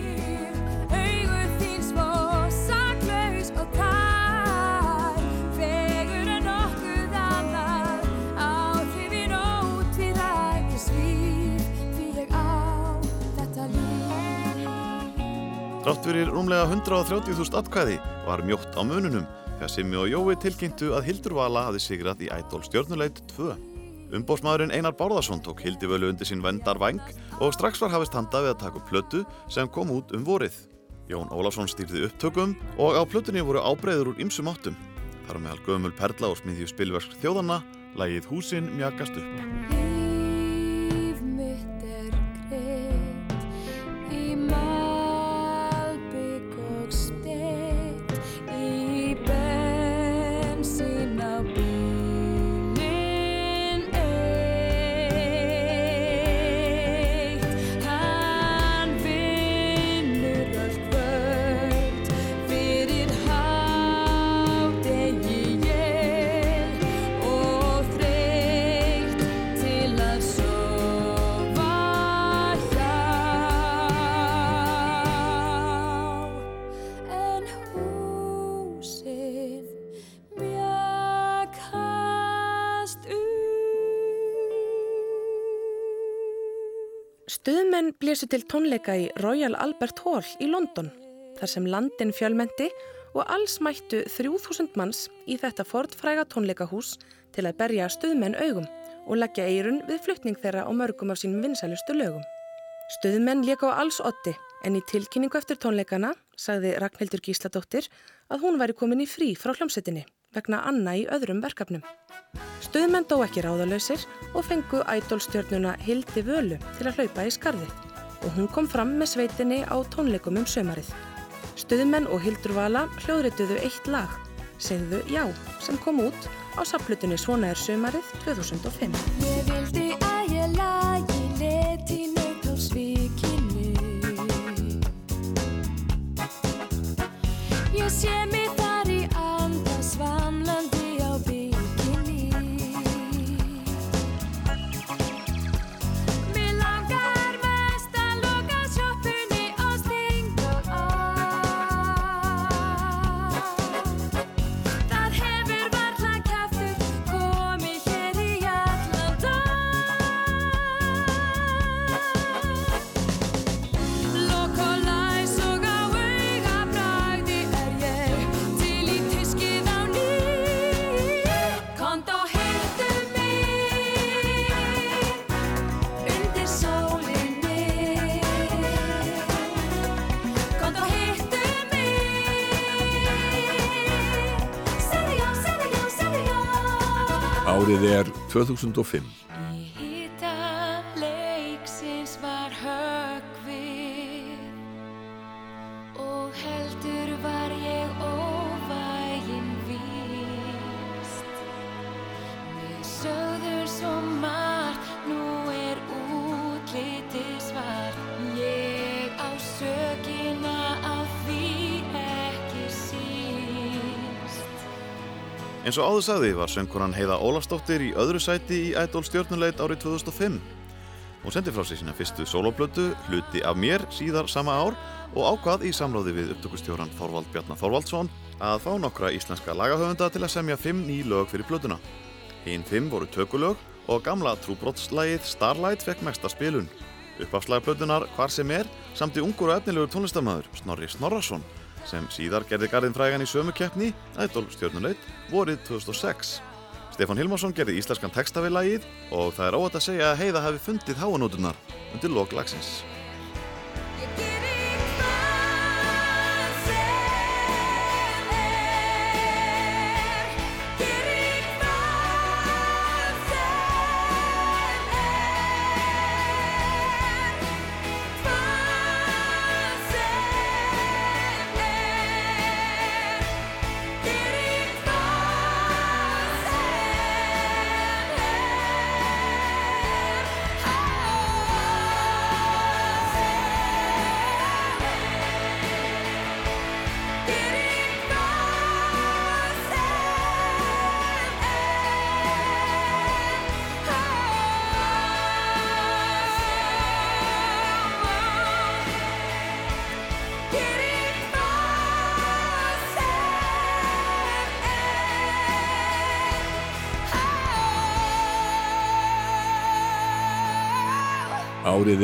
Speaker 2: Trátt fyrir rúmlega 130.000 atkvæði var mjótt á mununum þegar Simmi og Jói tilkynntu að Hildur Vala hafði sigrað í Idol stjórnuleit 2. Umbósmaðurinn Einar Bárðarsson tók Hildivölu undir sín vendar væng og strax var hafist handa við að taka upp plötu sem kom út um vorið. Jón Ólafsson stýrði upptökum og á plötunni voru ábreyður úr ymsum áttum. Þar meðal gömul perla og smiðju spilversk þjóðanna, lægið Húsin mjagast upp.
Speaker 3: Stuðmenn blésu til tónleika í Royal Albert Hall í London, þar sem landin fjölmenti og alls mættu 3000 manns í þetta fordfræga tónleikahús til að berja stuðmenn augum og leggja eirun við flutning þeirra á mörgum af sínum vinsælustu lögum. Stuðmenn leka á alls otti en í tilkynningu eftir tónleikana sagði Ragnhildur Gísladóttir að hún væri komin í frí frá hljómsettinni vegna Anna í öðrum verkefnum. Stuðmenn dó ekki ráðalöysir og fengu ædolstjörnuna Hildi Völu til að hlaupa í skarðið og hún kom fram með sveitinni á tónleikum um sömarið. Stuðmenn og Hildur Vala hljóðrituðu eitt lag, segðu Já, sem kom út á saplutinni Svona er sömarið 2005.
Speaker 14: Ég vildi að ég lagi leti neitt á svikinu Ég sé mig þar
Speaker 15: 2005.
Speaker 2: Eins og áður sagði var söngkonan Heiða Ólafsdóttir í öðru sæti í Idol stjórnuleit árið 2005. Hún sendi frá sig sína fyrstu soloplötu, hluti af mér, síðar sama ár og ákvað í samráði við upptökustjóran Þorvald Bjarnar Þorvaldsson að fá nokkra íslenska lagahöfunda til að semja fimm ný lög fyrir plötuna. Hinn fimm voru tökulög og gamla trúbrottslægið Starlight fekk mesta spilun. Uppafslæg plötunar Hvar sem er samt í ungur og efnilegur tónlistamæður Snorri Snorrason sem síðar gerði garðin frægan í sömu keppni, Idol stjórnuleit, vorið 2006. Stefán Hilmarsson gerði íslenskan texta við lagið og það er óvægt að segja að Heiða hafi fundið háanótunar undir lok lagsins.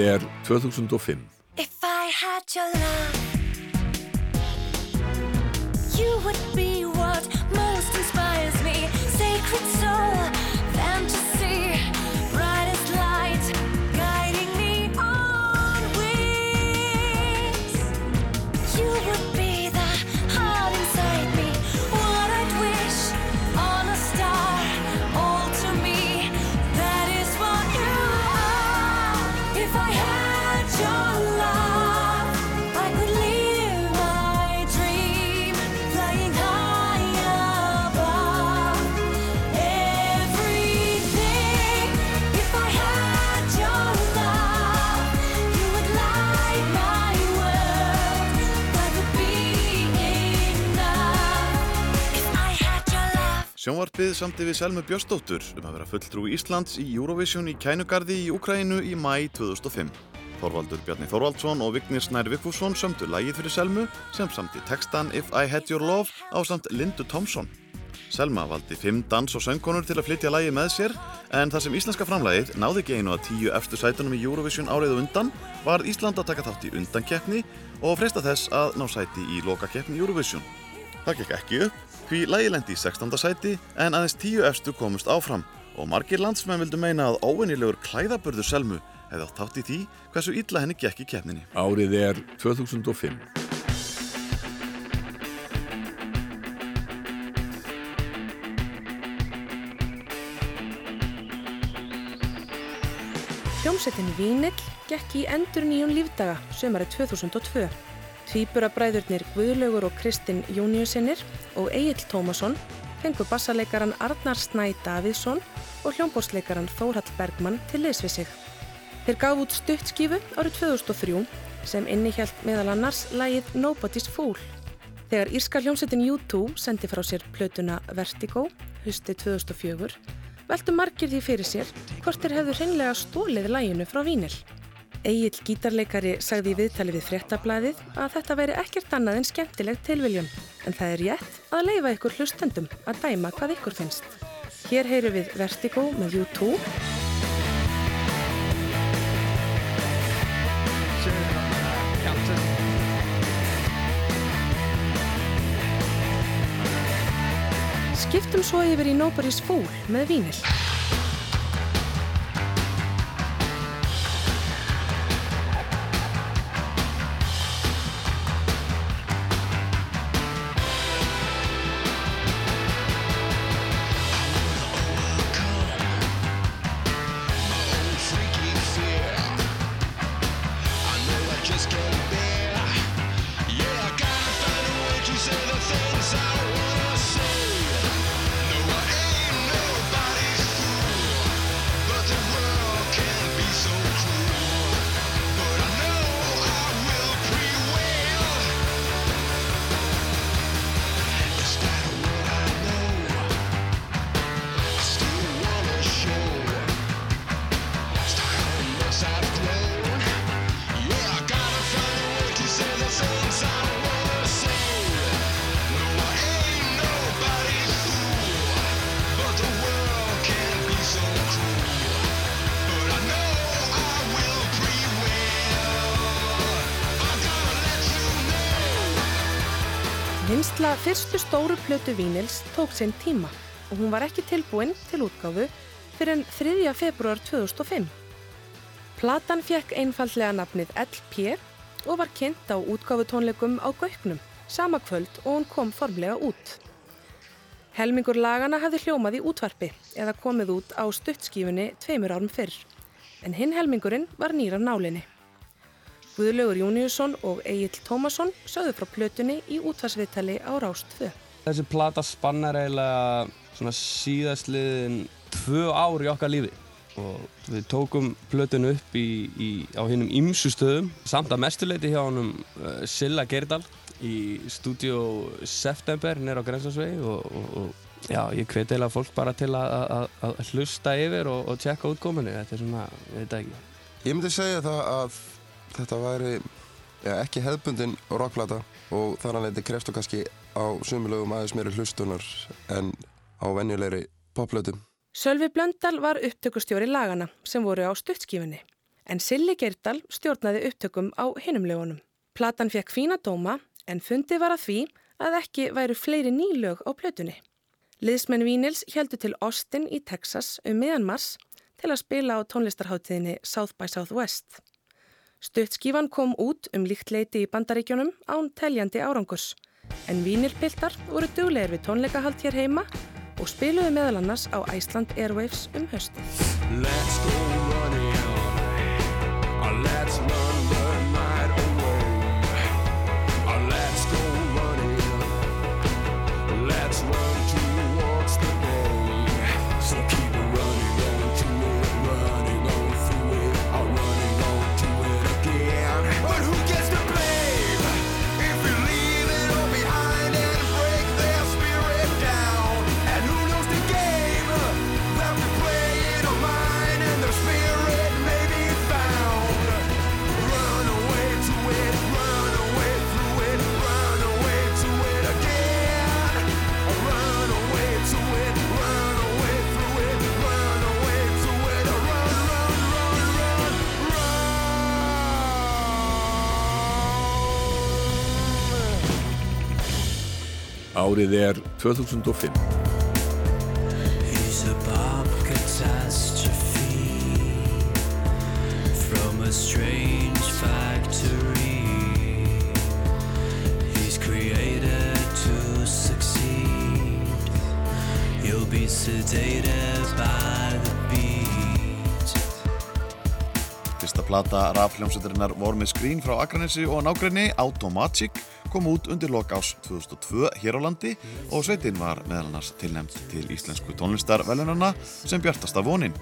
Speaker 15: Árið er 2005.
Speaker 14: If I had your love, you would
Speaker 2: Sjónvarpið samti við Selmu Björnsdóttur um að vera fulltrú Íslands í Eurovision í Kænugarði í Úkrænu í mæ 2005. Þorvaldur Bjarni Þorvaldsson og Vignir Snær Vigfússon sömdu lægið fyrir Selmu sem samti textan If I Had Your Love á samt Lindu Thompson. Selma valdi fimm dans- og söngkonur til að flytja lægi með sér en þar sem íslenska framlægið náði ekki einu að tíu efstu sætunum í Eurovision árið og undan var Ísland að taka þátt í undankeppni og freysta þess að ná sæti í lokakeppni Eurovision. Það gekk ekki upp því lægi lendi í 16. sæti en aðeins tíu efstu komust áfram og margir landsmenn vildu meina að óvennilegur klæðaburður Selmu hefði átt þátt í því hversu illa henni gekk í keppninni.
Speaker 10: Árið er 2005.
Speaker 3: Hljómsettin Vínill gekk í endur nýjum lífdaga sömari 2002. Tvíburabræðurnir Guðlaugur og Kristinn Júniusinnir og Egil Tómasson fengu bassaleikaran Arnar Snæ Davíðsson og hljómbórsleikaran Þórhall Bergmann til liðsvið sig. Þeir gaf út stuttskífu árið 2003 sem innihjalt meðal annars lægið Nobody's Fool. Þegar írska hljómsettin U2 sendi frá sér plötuna Vertigo, husti 2004, veldu margir því fyrir sér hvort þeir hefðu hreinlega stólið læginu frá Vínil. Egil gítarleikari sagði í viðtali við fréttablaðið að þetta væri ekkert annað en skemmtileg tilviljun en það er rétt að leifa ykkur hlustendum að dæma hvað ykkur finnst. Hér heyru við Vertigo með U2 Skiptum svo yfir í Nobody's Fool með Vínil. Fyrstu stóru plötu Vínils tók sinn tíma og hún var ekki tilbúin til útgáfu fyrir en 3. februar 2005. Platan fekk einfallega nafnið LP og var kynnt á útgáfutónleikum á Gauknum sama kvöld og hún kom formlega út. Helmingur lagana hafði hljómað í útvarpi eða komið út á stuttskífunni tveimur árum fyrr en hinn helmingurinn var nýra nálinni. Guðlaugur Júniusson og Egil Tómasson sögðu frá plötunni í útvarsviðtali á Rást 2.
Speaker 16: Þessi plata spannar eiginlega svona síðastliðin tvö ár í okkar lífi og við tókum plötun upp í, í, á hinnum ymsu stöðum samt að mestuleiti hjá honum uh, Silla Geirdal í stúdíu September nýra á Grensásvegi og, og, og já, ég hveti eiginlega fólk bara til að hlusta yfir og, og tjekka útkominu, þetta er svona, ég veit ekki.
Speaker 17: Ég myndi segja það að þetta væri ja, ekki hefðbundin rockplata og þar hann leiti kreftu kannski á sumilögum aðeins meiri hlustunar en á venjulegri popplötum.
Speaker 3: Sölvi Blöndal var upptökustjóri lagana sem voru á stuttskífunni en Silli Geirdal stjórnaði upptökum á hinum lögunum. Platan fekk fína dóma en fundið var að því að ekki væru fleiri nýlög á plötunni. Liðsmenn Vínils heldu til Austin í Texas um miðan mars til að spila á tónlistarháttiðinni South by Southwest. Stuttskífan kom út um líkt leiti í bandaríkjónum án teljandi árangurs en Vínilpiltar voru duglegir við tónleikahald hér heima og spiluðu meðal annars á Iceland Airwaves um höstu.
Speaker 10: Árið er 2005.
Speaker 2: plata rafhljómsveitarinnar Warm Screen frá Akranesi og nágræni Automatic kom út undir lok ás 2002 hér á landi og sveitin var meðal annars tilnæmt til íslensku tónlistarvelunarna sem bjartasta vonin.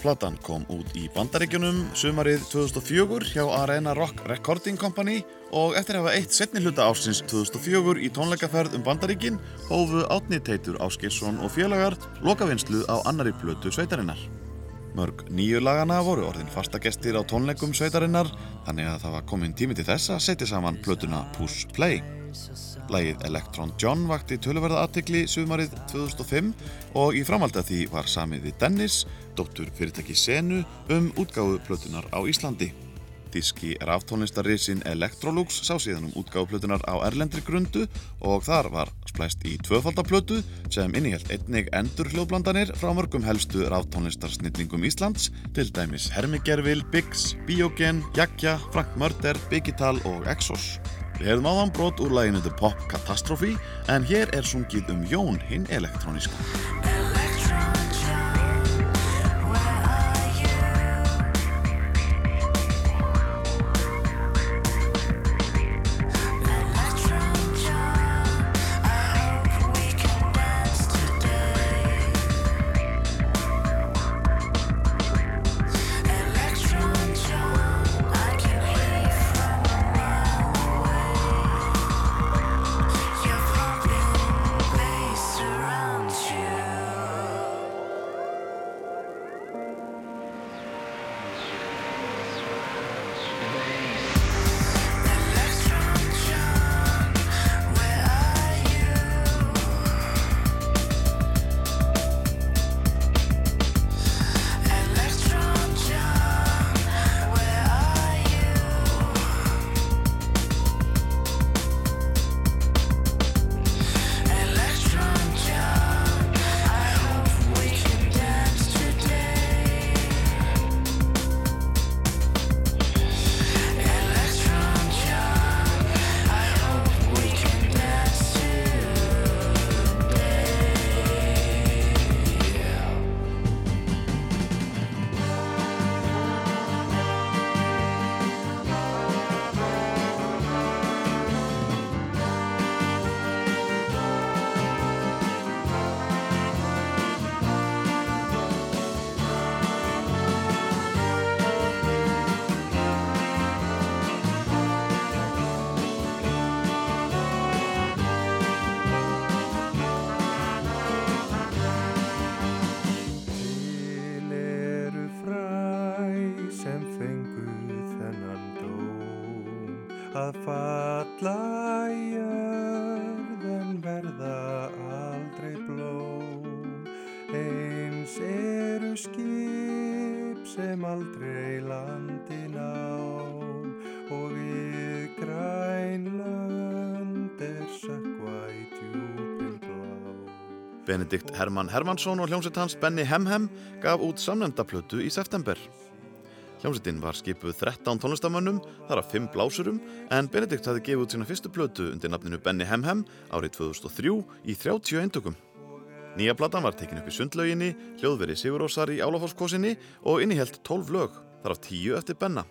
Speaker 2: Platan kom út í bandaríkjunum sumarið 2004 hjá Arena Rock Recording Company og eftir að hafa eitt setni hluta ársins 2004 í tónleikaferð um bandaríkin hófu Átni Teitur Áskilsson og félagar lokavinnslu á annari plötu sveitarinnar. Mörg nýju lagana voru orðin fastagestir á tónleikum sveitarinnar þannig að það var komin tími til þess að setja saman plötuna Push Play. Lægið Electron John vakti töluverða aðtikli sumarið 2005 og í framhald að því var samið við Dennis, dóttur fyrirtæki Senu, um útgáfu plötunar á Íslandi. Þíski ráftónlistarrisin Electrolux sá síðan um útgáfuplötunar á Erlendri grundu og þar var splæst í tvöfaldaplötu sem innihjalt einnig endur hljóðblandanir frá mörgum helstu ráftónlistarsnillingum Íslands, til dæmis Hermigerfil, Biggs, Biogen, Jakja, Frank Mörder, Bigital og Exos. Við hefðum áðan brot úr læginu The Pop Catastrophe en hér er sungið um Jón hinn elektróníska. Benedikt Hermann Hermannsson og hljómsveit hans Benny Hemhem gaf út samnefndaplötu í september. Hljómsveitin var skipuð 13 tónlistamönnum, þar af 5 blásurum, en Benedikt hafði gefið út sína fyrstu plötu undir nafninu Benny Hemhem árið 2003 í 30 eintökum. Nýja platan var tekin upp í sundlauginni, hljóðveri Sigurósar í Álafórskósinni og innihjelt 12 lög, þar af 10 eftir Benna.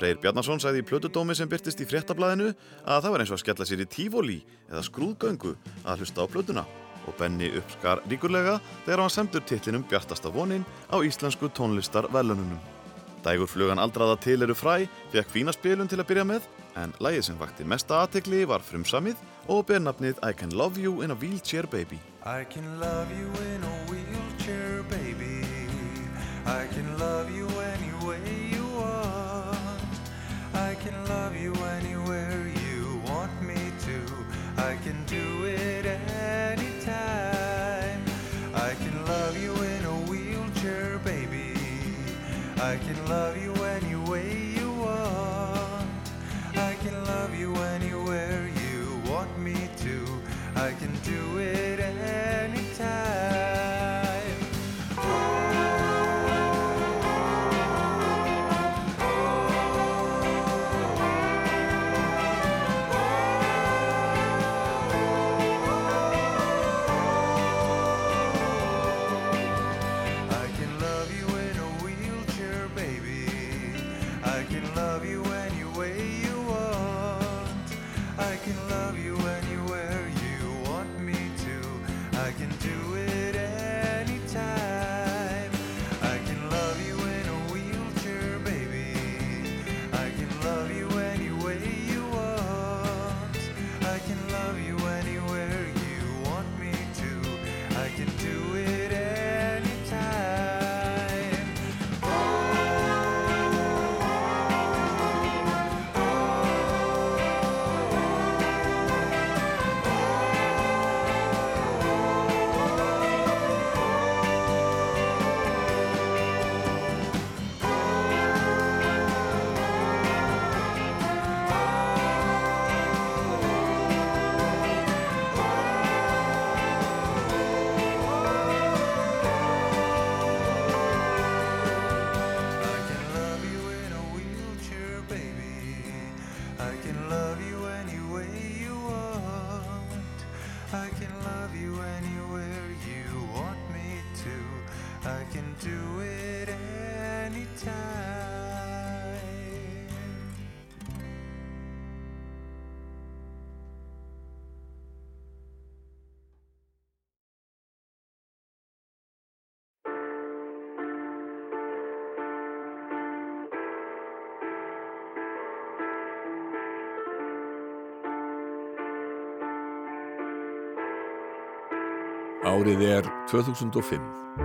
Speaker 2: Freyr Bjarnason sagði í plötudómi sem byrtist í fréttablaðinu að það var eins og að skella sér í tífóli eða skrúðgöngu að hlusta á plötuna og Benny uppskar ríkurlega þegar hann semdur titlinum Bjartasta vonin á íslensku tónlistar velununum. Dægur flugan aldraða til eru fræ, fekk fína spilun til að byrja með, en lægið sem vakti mesta aðtekli var frumsamið og ber nafnið I Can Love You in a Wheelchair Baby.
Speaker 18: I can love you
Speaker 10: Árið er 2005.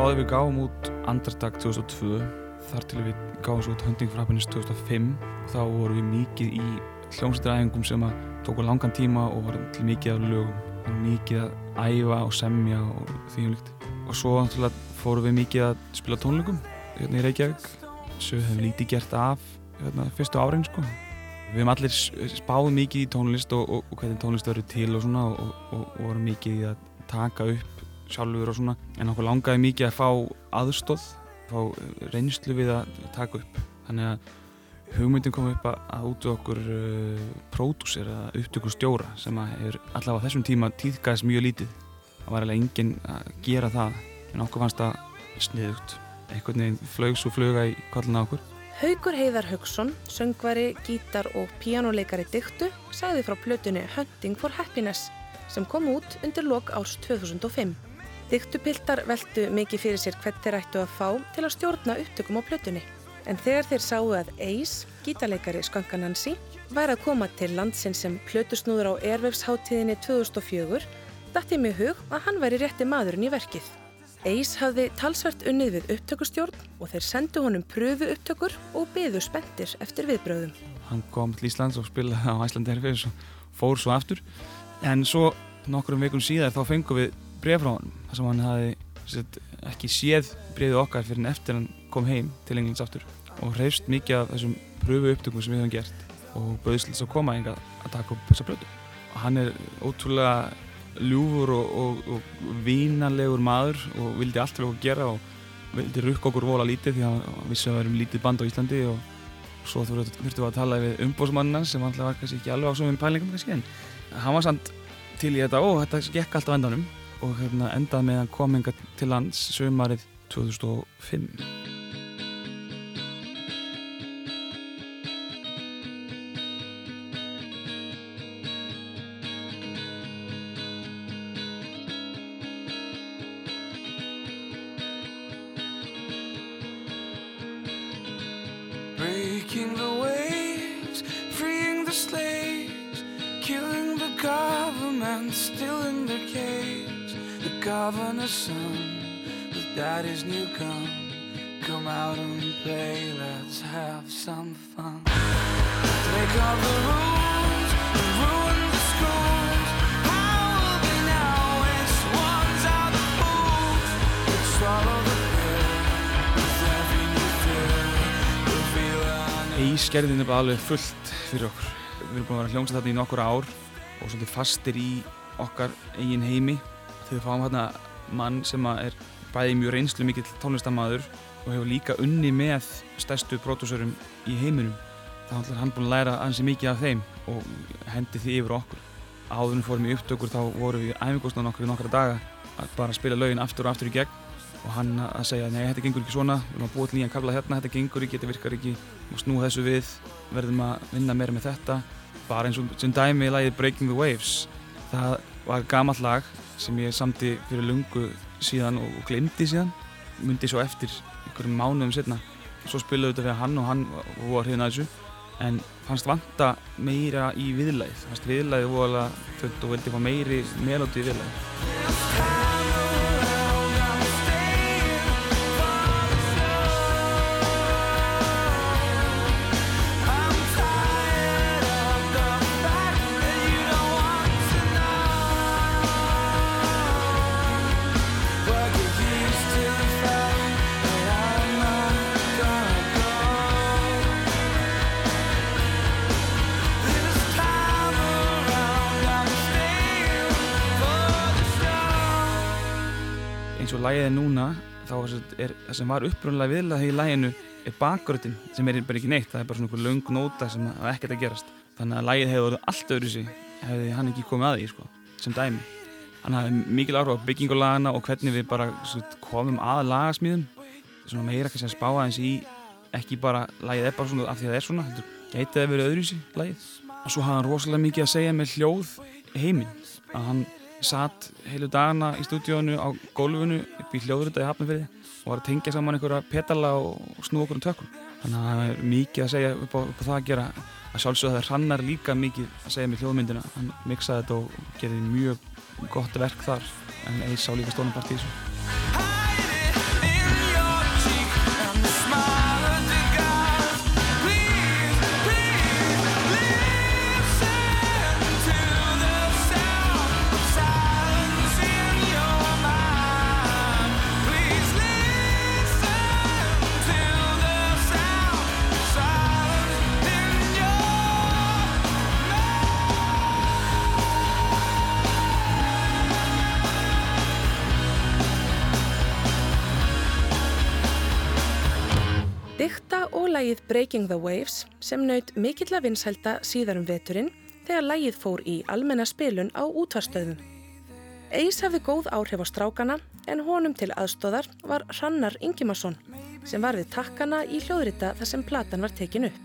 Speaker 19: Frá því við gáum út Undertag 2002 þar til við gáum svo út Hunting for Happiness 2005 þá vorum við mikið í hljómsveitaræfingum sem að tóku langan tíma og var til mikið af lögum mikið að æfa og semja og því um líkt. Og svo fórum við mikið að spila tónleikum hérna í Reykjavík hefum við lítið gert af hérna, fyrstu árin sko. Við hefum allir spáð mikið í tónlist og, og, og hvernig tónlist verður til og svona og, og, og vorum mikið í að taka upp sjálfur og svona en okkur langaði mikið að fá aðstóð fá eh, reynslu við að taka upp. Þannig að hugmyndin kom upp að, að út okkur uh, pródúsir eða upptökur stjóra sem að hefur allavega þessum tíma tíðgæðis mjög lítið. Það var alveg enginn að gera það en okkur fannst það sniðugt. Einhvern veginn flög svo fluga í kollina okkur.
Speaker 3: Haugur Heiðar Haugsson, söngvari, gítar og píjánuleikari dyktu, sagði frá plötunni Hunting for Happiness sem kom út undir lok árs 2005. Dyktupiltar veltu mikið fyrir sér hvert þeir ættu að fá til að stjórna upptökum á plötunni. En þegar þeir sáu að Ace, gítarleikari Skankanansi, væri að koma til landsins sem plötusnúður á Airwaves-háttíðinni 2004, dætti mig hug að hann væri rétti maðurinn í verkið. Ace hafði talsvert unnið við upptökustjórn og þeir sendu honum pröfu upptökur og byðu spendir eftir viðbröðum.
Speaker 19: hann kom til Íslands og spilaði á Æslandi Airways og fór svo aftur en svo nokkrum vikum síðar þá fengum við bref frá hann þar sem hann hafi ekki séð brefið okkar fyrir en eftir hann kom heim til Englands aftur og hreifst mikið af þessum pröfu upptökum sem við höfum gert og bauðslis að koma hingað að taka upp þessa blödu og hann er ótrúlega ljúfur og, og, og vínalegur maður og vildi allt fyrir okkur gera og vildi rukka okkur vola lítið því að hann vissi að við erum lítið band á Íslandi og svo þurftum við að tala við umbósmannan sem alltaf var kannski ekki alveg á svömmum pælingum kannski en hann var samt til í þetta og þetta gekk alltaf endanum og hérna endaði með að koma hingað til lands sömarið 2005
Speaker 10: The governor's son with daddy's new gun. Come out and play, let's have some fun. Break all the rules and ruin the schools. How will be now? Which ones are the fools? Let's swallow the pill with every new fill. Reveal our
Speaker 19: Eís gerði nefnilega alveg fullt fyrir okkur. Við erum búin að vera hljómsað þarna í nokkur ár og svolítið fastir í okkar eigin heimi. Við fáum hérna mann sem er bæði mjög reynslu mikill tónlistamæður og hefur líka unni með stærstu pródúsörum í heiminum. Það er hann búin að læra ansi mikið af þeim og hendi því yfir okkur. Áðurinn fórum í upptökur þá vorum við æfingostan okkur í nokkra daga að bara spila lögin aftur og aftur í gegn og hann að segja nei þetta gengur ekki svona, við erum að búa til nýjan kabla hérna, þetta gengur ekki, þetta virkar ekki, við erum snúa þessu við, verðum að vinna meira með þetta. Bara eins og sem dæmi í lagið Breaking the Waves, það var gamall lag sem ég samti fyrir lungu síðan og glemdi síðan, myndi svo eftir einhverjum mánuðum setna. Svo spilaði þetta fyrir hann og hann var hérna þessu en fannst vanta meira í viðlæð, fannst viðlæði voðalega þund og vildi fá meiri melódi í viðlæði. Þá er, það sem var upprunlega viðlega í læginu er bakgröðin sem er bara ekki neitt það er bara svona einhver löng nóta sem er ekkert að gerast. Þannig að lægið hefur verið allt öðru sig hefði hann ekki komið að því sko, sem dæmi. Hann hafði mikil áhrif á byggingulagana og hvernig við bara svona, komum að lagasmíðum. Svona meira kannski að spá aðeins í ekki bara lægið er bara svona af því að það er svona gæti að vera öðru sig lægið og svo hafði hann rosalega mikið að segja með hljóð heiminn að hann satt heilu dagana í stúdíónu á gólfinu upp í hljóðrita í Hafnarfirði og var að tengja saman einhverja petala og snú okkur um tökum þannig að það er mikið að segja upp á, upp á það að gera. Að sjálfsögða það hrannar líka mikið að segja með hljóðmyndina. Hann miksaði þetta og gerði mjög gott verk þar. En eins á líka stónum part
Speaker 3: lægið Breaking the Waves sem naut mikill að vinsælda síðar um veturinn þegar lægið fór í almenna spilun á útvarstöðum. Eis hafði góð áhrif á strákana en honum til aðstóðar var Hrannar Ingimarsson sem var við takkana í hljóðrita þar sem platan var tekin upp.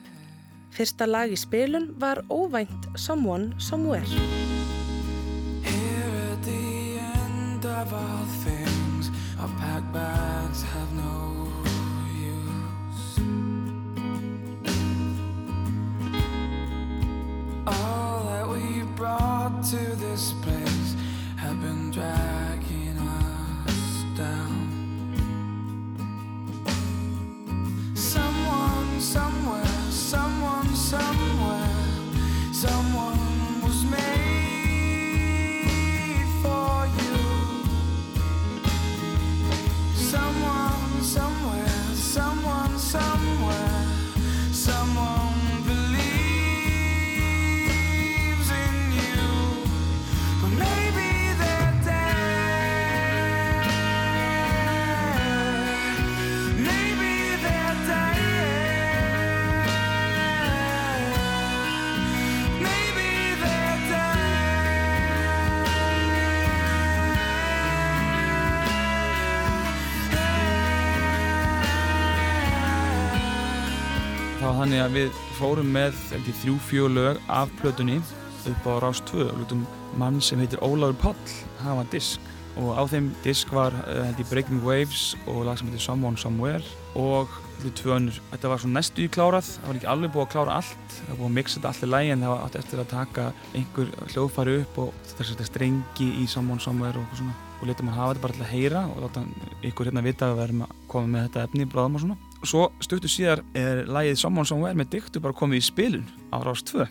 Speaker 3: Fyrsta lag í spilun var óvænt Someone Somewhere.
Speaker 10: Here at the end of all things, our packed bags All that we brought to this place have been dragging us down. Someone, somewhere, someone, somewhere, someone was made for you. Someone, somewhere, someone,
Speaker 19: þannig að við fórum með þrjú fjögur lög af plötunni upp á Rás 2 og lutum mann sem heitir Ólafur Páll hafa disk og á þeim disk var uh, held ég Breaking Waves og lag sem heitir Someone Somewhere og þetta tvö önnur. Þetta var svona næstu í klárað, það var ekki alveg búið að klára allt, það var búið að mixa þetta allir lægi en það var átt eftir að taka einhver hljóðfæri upp og þetta strengi í Someone Somewhere og svona og letum að hafa þetta bara til að heyra og láta ykkur hérna vita að við verðum að koma með þetta efni bráðum og svona. Svo stuttu síðar er lægið Someone Somewhere með diktu bara komið í spilun á Rás 2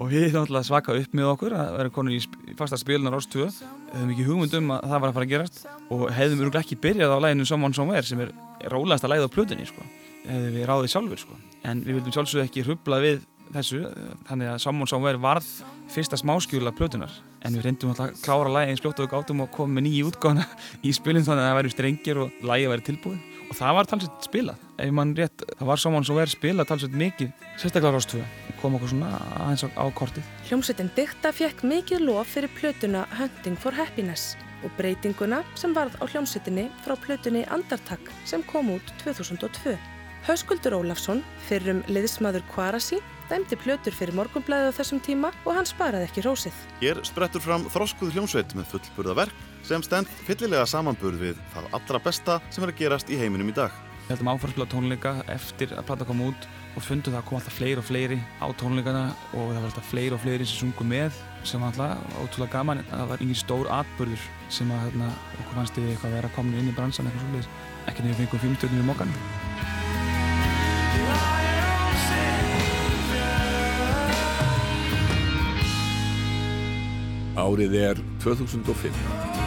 Speaker 19: og við náttúrulega svaka upp með okkur að vera konur í, fasta spilun á Rás 2 hefðum ekki hugmynd um að það var að fara að gerast og hefðum öruglega ekki byrjað á læginu Someone Somewhere sem er rólegasta lægið á plötunni sko. hefðum við ráðið sjálfur sko. en við vildum sjálfsög ekki hrubla við þessu þannig að Someone Somewhere varð fyrsta smáskjúla plötunar en við reyndum alltaf að klára lægi eins fljótt og gáttum og komum með nýju útgáðana í spilin þannig að það væri strengir og lægi væri tilbúið og það var talsveit spilað ef mann rétt, það var Someone Somewhere spilað talsveit mikið, sérstaklega rástöðu kom okkur svona aðeins á kortið
Speaker 3: Hljómsveitin Dikta fekk mikið lof fyrir plötuna Hunting for Happiness og breytinguna sem varð á hljómsveitinni frá plötunni Andartak sem kom út 2002. Hauskuldur Ólafsson, fyrrum liðsmaður Kvarasi, dæmdi plötur fyrir morgunblæði á þessum tíma og hann sparaði ekki rósið.
Speaker 2: Hér sprettur fram þróskuð hljómsveit með fullburða verk sem stend fyllilega samanburð við það allra besta sem er að gerast í heiminum í dag.
Speaker 19: Við heldum áfarsspila tónleika eftir að plata kom út og fundum það að koma alltaf fleiri og fleiri á tónleikana og það var alltaf fleiri og fleiri sem sungu með sem var alltaf ótrúlega gaman en það var engin stór atbörður sem að hérna, okkur fannst þið eitthvað að vera komin inn í bransan eitthvað svolítið, ekki nefnir fengum filmstjórnir í mokkan.
Speaker 5: Árið er 2005.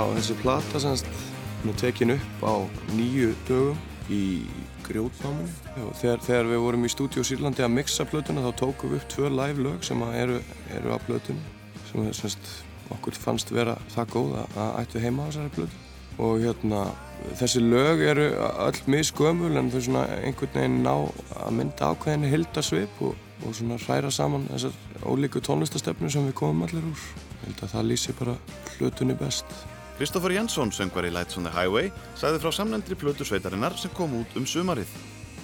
Speaker 17: Já, þessi plata semst hún er tekin upp á nýju dögum í grjótnáminu. Þegar, þegar við vorum í stúdíu Sýrlandi að mixa plötuna þá tókum við upp tvö live lög sem eru, eru á plötunni sem að, semst, okkur fannst vera það góð að, ættu heima á þessari plötu. Og hérna, þessi lög eru öll misgömul en þau svona einhvern veginn ná að mynda ákveðinni hildasvip og, og svona hræra saman þessar ólíku tónlistastefnu sem við komum allir úr. Ég held að það lýsi bara hlutunni best.
Speaker 2: Kristoffer Jensson, söngvari Lights on the Highway, sagði frá samnendri plötu sveitarinnar sem kom út um sumarið.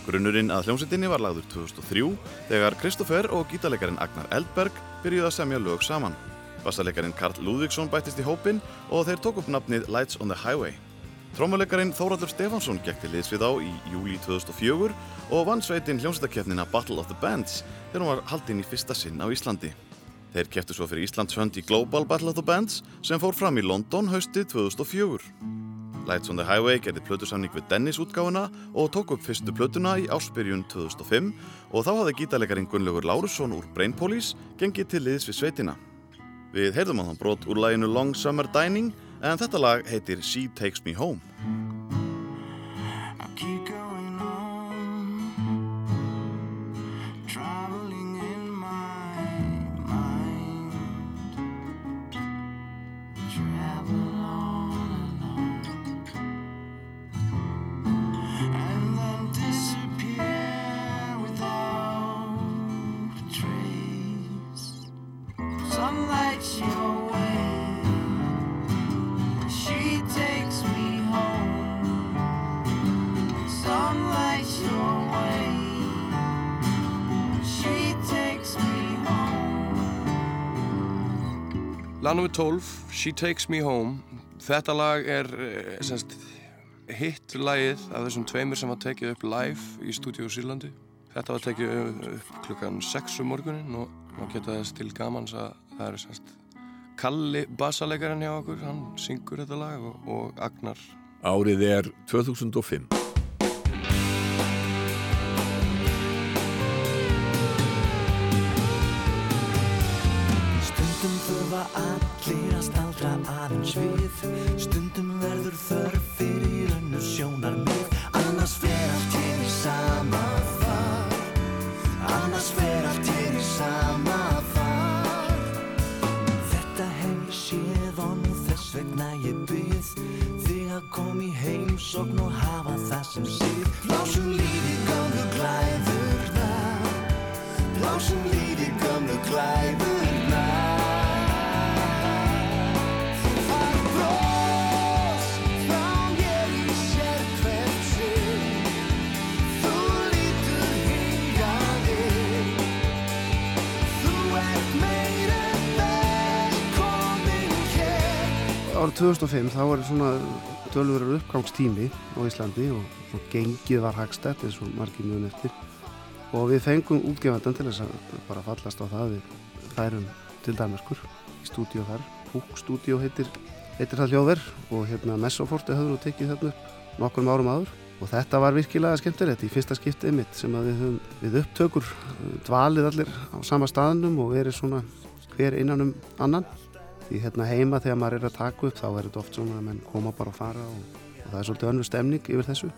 Speaker 2: Grunnurinn að hljómsveitinni var lagður 2003 þegar Kristoffer og gítarleikarin Agnar Eldberg byrjuði að semja lög saman. Bassaleikarin Karl Lúðvíksson bættist í hópin og þeir tók upp nafnið Lights on the Highway. Trómuleikarin Þóraldur Stefansson gekk til liðs við á í júli 2004 og vann sveitin hljómsveitakefnina Battle of the Bands þegar hún var haldinn í fyrsta sinn á Íslandi. Þeir keftu svo fyrir Íslands hönd í Global Battle of the Bands sem fór fram í London haustið 2004. Lights on the Highway gerði plötusamning við Dennis útgáfuna og tók upp fyrstu plötuna í áspyrjun 2005 og þá hafði gítarleikarin Gunnlaugur Lárusson úr Brain Police gengið til liðs við sveitina. Við heyrðum á þann brot úr læginu Long Summer Dining en þetta lag heitir She Takes Me Home.
Speaker 17: Lag nr. 12, She Takes Me Home. Þetta lag er, eh, semst, hitt lagið af þessum tveimur sem var tekið upp live í stúdíu Sýrlandi. Þetta var tekið upp klukkan 6 um morgunin og geta þess til gamans að það er semst Kalli bassalegarinn hjá okkur, hann syngur þetta lag og, og Agnar.
Speaker 10: Árið er 2005.
Speaker 5: Stundum þurfa allir að staldra aðeins við heimsókn og hafa það sem síð Blásum lífi gamlu glæðurnar. Blásum lífi gamlu glæðurnar
Speaker 20: Árið 2005 þá var svona tölvurur uppgangstími á Íslandi og, og gengið var hagstætt eins og margir mjög eftir. Og við fengum útgefandan til þess að bara fallast á það. Við færum til Danmarkur í stúdíu þar, Púk stúdíu heitir, heitir það hljóðver og hérna Messoforti höfðu nú tekið þarna upp nokkrum árum áður. Og þetta var virkilega skemmtilegt. Í fyrsta skiptið mitt sem að við höfum við upptökur dvalið allir á sama staðnum og verið svona hver innan um annan því hérna heima þegar maður er að taka upp þá er þetta oft svona að menn koma bara og fara og, og það er svolítið önnur stemning yfir þessu.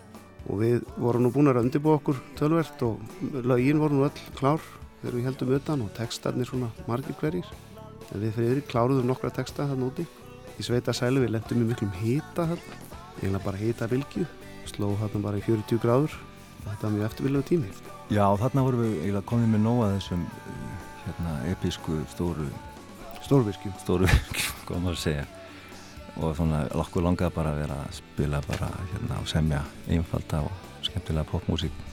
Speaker 20: Og við vorum nú búin að undirbúa okkur tölvert og lögin voru nú öll klár þegar við heldum utan og textarnir svona margir hverjir. En við fyrir kláruðum nokkra texta þarna úti. Í sveita sælu við lendum í miklum hýta þarna. Eiginlega bara hýta vilkju sló þarna bara í 40 gráður. Og þetta var mjög eftirvillegu tími.
Speaker 21: Já, þarna vorum við eiginlega komið með nóga þessum hérna, episku stóru
Speaker 20: Stórvirkjum.
Speaker 21: Stórvirkjum, hvað maður að segja. Og svona okkur langaði bara að vera að spila bara hérna og semja einfalda og skemmtilega popmúsík.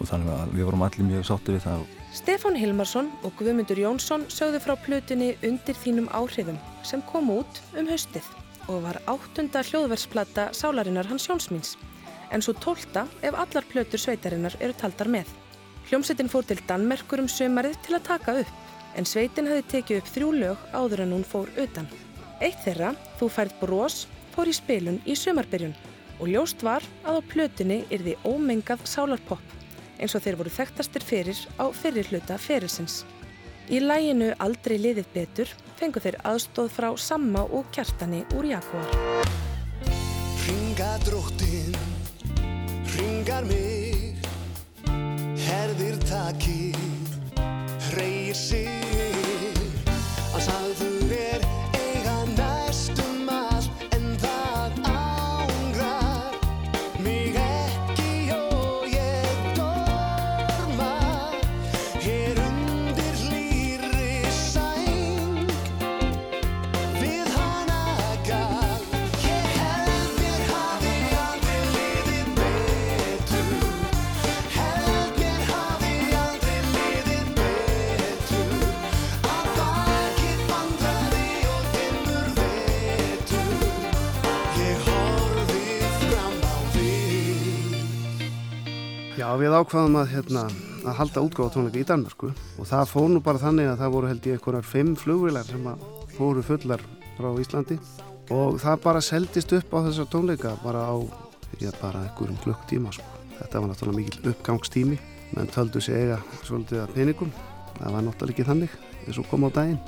Speaker 21: Og þannig að við vorum allir mjög sátti við það.
Speaker 3: Stefán Hilmarsson og Guðmundur Jónsson sögðu frá plötunni Undir þínum áhrifum sem kom út um haustið og var áttunda hljóðversplata sálarinnar hans Jónsmíns en svo tólta ef allar plötur sveitarinnar eru taldar með. Hljómsettin fór til Danmerkur um sömarið til að taka upp en sveitin hefði tekið upp þrjú lög áður en hún fór utan. Eitt þeirra, Þú færð brós, fór í spilun í sömarbyrjun og ljóst var að á plötunni yrði ómengað sálarpopp eins og þeir voru þekktastir fyrir á fyrir hluta ferilsins. Í læginu Aldrei liðið betur fengu þeir aðstóð frá Samma og Kjartani úr Jaguar.
Speaker 5: Ringa dróttin, ringar mig, herðir takið, reyir sig,
Speaker 20: Já, við ákvaðum að, hérna, að halda útgáfa tónleika í Danmarku og það fór nú bara þannig að það voru held ég einhverjar fimm flugvilar sem fóru fullar frá Íslandi og það bara seldist upp á þessar tónleika bara á, já, bara einhverjum klukktíma sko. Þetta var náttúrulega mikil uppgangstími menn töldu sig eiga svolítið að peningum það var náttúrulega ekki þannig eins og kom á daginn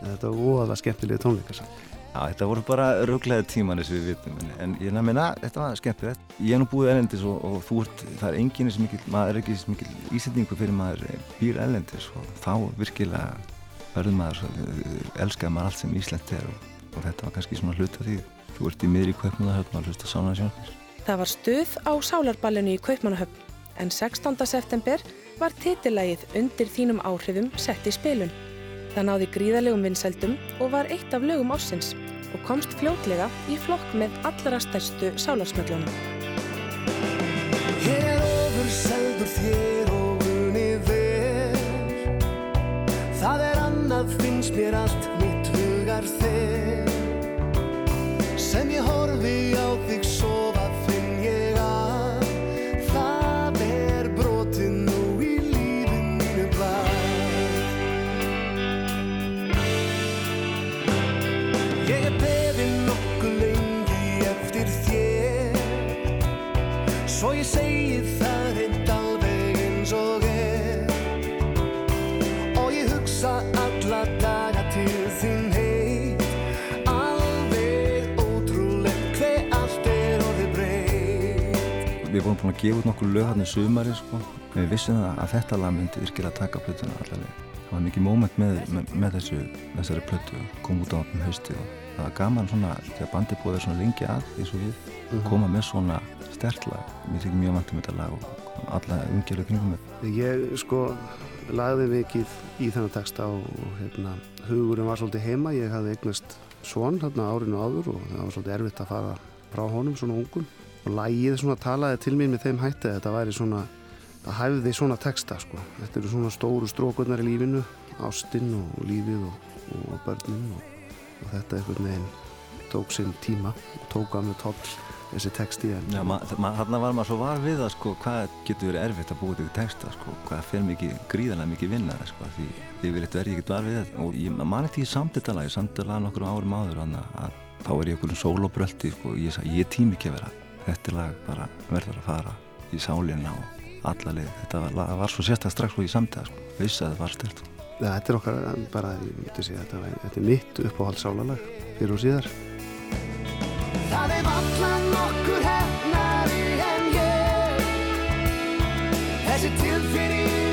Speaker 20: en þetta var óaðlega skemmtilega tónleika samt.
Speaker 21: Já, þetta voru bara röglega tíman þess við vitum en, en ég að þetta var skemmtilegt ég er nú búið erlendis og, og þú ert það er enginn sem mikil, maður er ekki sem mikil ísendingu fyrir maður býr erlendis og þá virkilega verður maður svo, elskar maður allt sem Ísland er og, og þetta var kannski svona hluta því þú ert í miðri kaupmannahöfn og hlusta sána sjónir
Speaker 3: Það var stuð á sálarballinu í Kaupmannahöfn en 16. september var titilægið Undir þínum áhrifum sett í spilun. Það náði gríðalegum vinsældum og var eitt af lögum ársins og komst fljótlega í flokk með allra stærstu sálarsmöllunum.
Speaker 5: Ég er ofurseldur þér og unið vel Það er annað finnst mér allt mitt hugar þér Sem ég horfi á þig
Speaker 21: vorum búin að gefa út nokkur lög hann í sumari sko. Við vissum að þetta lag myndi virkilega taka plötuna allaveg. Það var mikið móment með, með, með þessu, þessari plötu, kom út á um hausti og það var gaman svona þegar bandi búið svona lengi að eins og við
Speaker 20: Mhm.
Speaker 21: koma með svona stert lag. Mér þykir mjög vant um þetta lag og alla umgjörðu kringum með.
Speaker 20: Ég sko lagði mikið í þennan texta og hérna, hugurinn var svolítið heima. Ég hafði eignast svon hérna árinu áður og það var svolítið erfitt að fara frá honum svona ungum. Og lagið svona talaði til mér með þeim hætti að þetta væri svona, það hæfði svona texta sko. Þetta eru svona stóru strókurnar í lífinu, ástinn og lífið og, og börnin og, og þetta einhvern veginn tók sinn tíma og tók að með toll þessi texti en
Speaker 21: Já, þarna var maður svo var við það sko, hvað getur verið erfitt að búa til texta sko, hvað fer mikið, gríðarlega mikið vinnar sko, því yfirleitt verði ég ekkert var við það og ég man eftir ég samt þetta lag, ég samt þetta lag nokkur árum áður þannig að þá er ég einhverjum sólobröldi sko, og ég ég tími ekki að vera þetta lag bara verður að fara í sálinna og alla leið. Þetta var, lag, var svo sérstaklega strax og ég samt það sko, vissi að það var styrt
Speaker 20: Ja, þetta er okkar bara, ég myndi segja, þetta, var- þetta er mitt uppáhaldsálalag fyrir og síðar.
Speaker 5: Það er allan nokkur hefnari en ég. Þessi tilfinning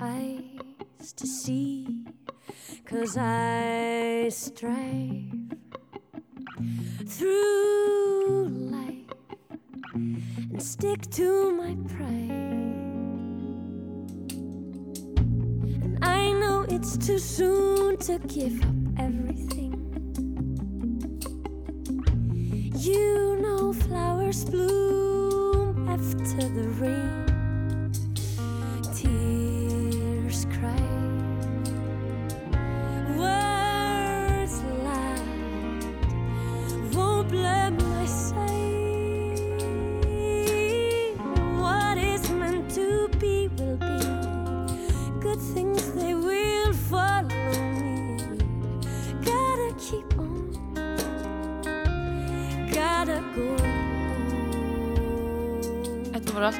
Speaker 14: eyes to see. Cause I strive through life and stick to my pride. I know it's too soon to give up everything. You know flowers bloom after the rain.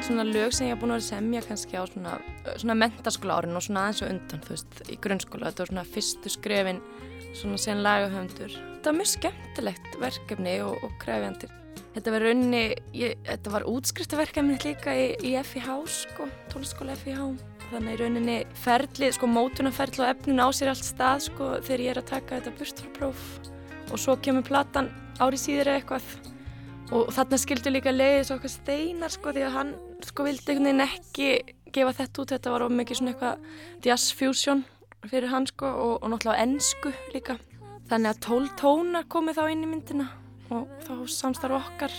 Speaker 22: Allt svona lög sem ég hef búin að vera semja kannski á svona, svona mentaskóla árin og svona aðeins og undan, þú veist, í grunnskóla. Þetta voru svona fyrstu skrefin svona sen lagahöfundur. Þetta var mjög skemmtilegt verkefni og, og krefjandi. Þetta var raunni, ég, þetta var útskriftaverkefni líka í, í FIH, sko, tónlistaskóla FIH. Þannig rauninni ferlið, sko, mótunarferlið og efnin á sér allt stað, sko, þegar ég er að taka þetta burtfrapróf. Og svo kemur platan ári síður eitthvað og þarna skildu líka leiðis okkar steinar sko því að hann sko vildi einhvern veginn ekki gefa þetta út. Þetta var of mikið svona eitthvað jazz fusion fyrir hann sko og, og náttúrulega ennsku líka. Þannig að tól tónar komið þá inn í myndina og þá samstarf okkar.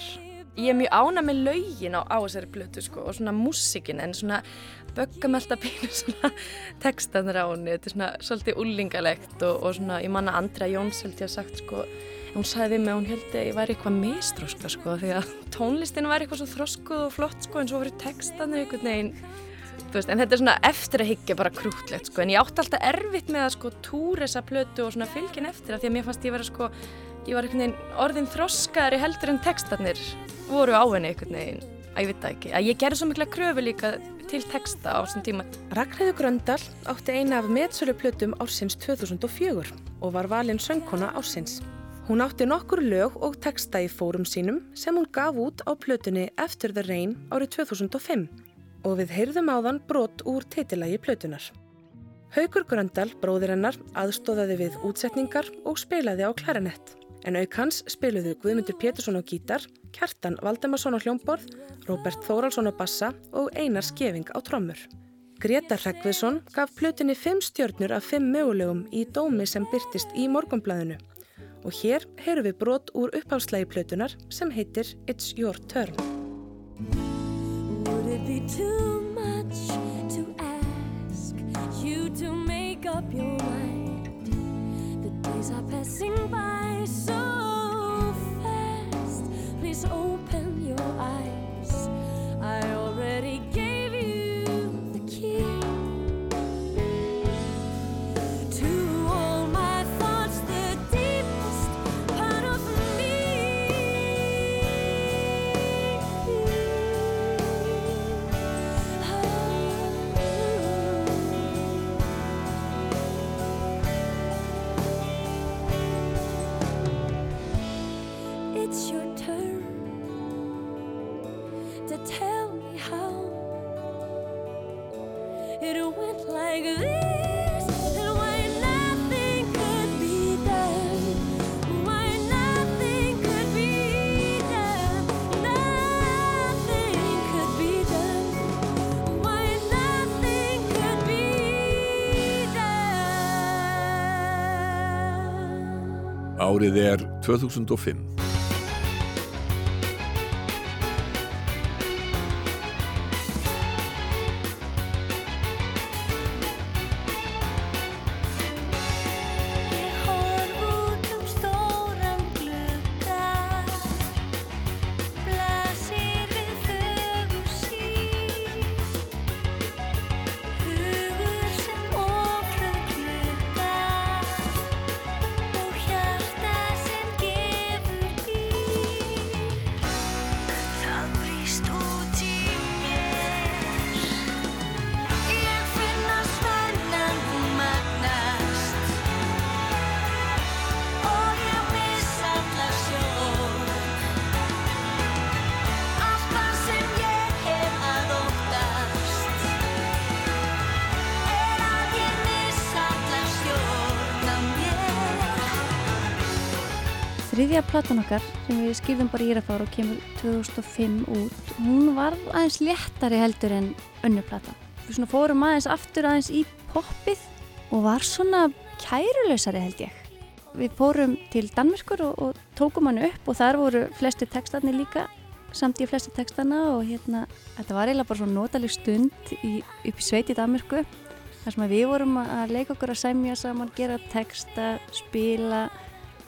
Speaker 22: Ég er mjög ána með laugin á, á þessari blötu sko og svona músikin en svona böggamelta pínu svona textanir á henni. Þetta er svona svolítið úlingalegt og, og svona ég manna Andra Jóns held ég að sagt sko hún sagði við mig að hún held að ég væri eitthvað mistróska sko því að tónlistin var eitthvað svo þroskuð og flott sko en svo voru textanir einhvern veginn. Veist en þetta er svona eftir að higgja bara krútlegt sko en ég átti alltaf erfitt með að sko túra þessa plötu og svona fylgin eftir af því að mér fannst ég vera sko ég var einhvern veginn orðin þroskaðari heldur en textarnir voru á henni einhvern veginn. Að ég veit það ekki. Að ég gerði svo mikla kröfu líka til texta á þessum tíma.
Speaker 3: Ragnhildur Gröndal átti eina af metsölu plötum ársins 2004 og var valinn söngkona ársins. Hún átti nokkur lög og texta í fórum sínum sem hún gaf út á plötunni After the Rain árið 2005 og við heyrðum áðan brot úr titilagi plötunar. Haukur Gröndal, bróðir hennar, aðstóðaði við útsetningar og spilaði á klarinett. En auk hans spiluðu Guðmundur Pétursson á gítar, Kjartan Valdemarsson á hljómborð, Róbert Þóralsson á bassa og Einar Skeving á trommur. Greta Hreggviðsson gaf plötunni fimm stjörnur af fimm mögulegum í dómi sem byrtist í morgunblæðinu og hér heyrum við brot úr uppháðslægi plötunar sem heitir It's Your Turn.
Speaker 14: Would it be too much to ask you to make up your mind? The days are passing by so fast. Please open your eyes. I already gave it went like this, and why nothing could be done, why nothing could be done, nothing could be done, why nothing could be done.
Speaker 10: Árið er 2005.
Speaker 23: platan okkar sem við skýrðum bara í Írafár og kemur 2005 út, hún var aðeins léttari heldur en önnur platan. Við svona fórum aðeins aftur aðeins í poppið og var svona kærulausari held ég. Við fórum til Danmörkur og, og tókum hann upp og þar voru flesti textarnir líka samt í flesti textana og hérna þetta var eiginlega bara svona notaleg stund í, upp í sveit í Danmörku þar sem við vorum að leika okkur að semja saman, gera texta, spila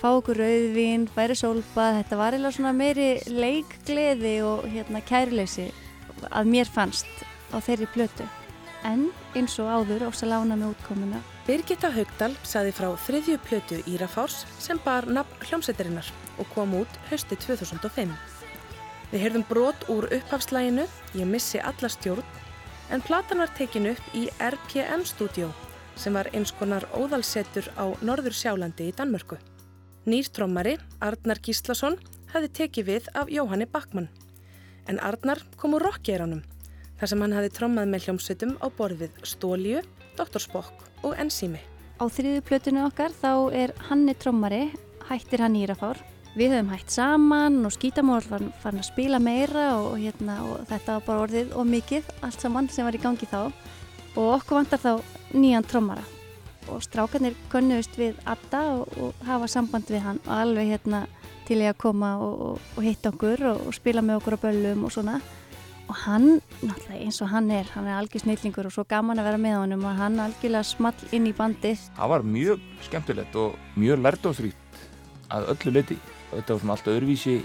Speaker 23: fá okkur rauðvín, færi sólbað þetta var eiginlega svona meiri leikgleði og hérna kærleysi að mér fannst á þeirri plötu en eins og áður ósa lána með útkomuna
Speaker 3: Birgitta Haugdal saði frá þriðju plötu Írafárs sem bar nafn hljómsveitarinnar og kom út hösti 2005. Við heyrðum brot úr upphafslæginu Ég missi alla stjórn en platan var tekin upp í RPM-stúdjó sem var eins konar óðalsetur á Norður Sjálandi í Danmörku. Nýr trommari, Arnar Gíslason, hafði tekið við af Jóhanni Backmann. En Arnar kom úr rockgeranum, þar sem hann hafði trommað með hljómsveitum á borðið Stólju, Dr. Spock og Enzími.
Speaker 23: Á þriðu plötunu okkar þá er Hanni trommari, hættir hann Írafár Við höfum hætt saman og skítamál var farin að spila meira og, hérna, og þetta var bara orðið og mikið allt saman sem var í gangi þá og okkur vantar þá nýjan trommara og strákarnir könnuðust við Adda og, og hafa samband við hann alveg hérna til ég að koma og, og, hitta okkur og, spila með okkur á böllum og svona og hann, náttúrulega eins og hann er hann er algjör snillingur og svo gaman að vera með honum og hann algjörlega small inn í bandið
Speaker 24: Það var mjög skemmtilegt og mjög lærdomsríkt að öllu leiti. Þetta var svona allt öðruvísi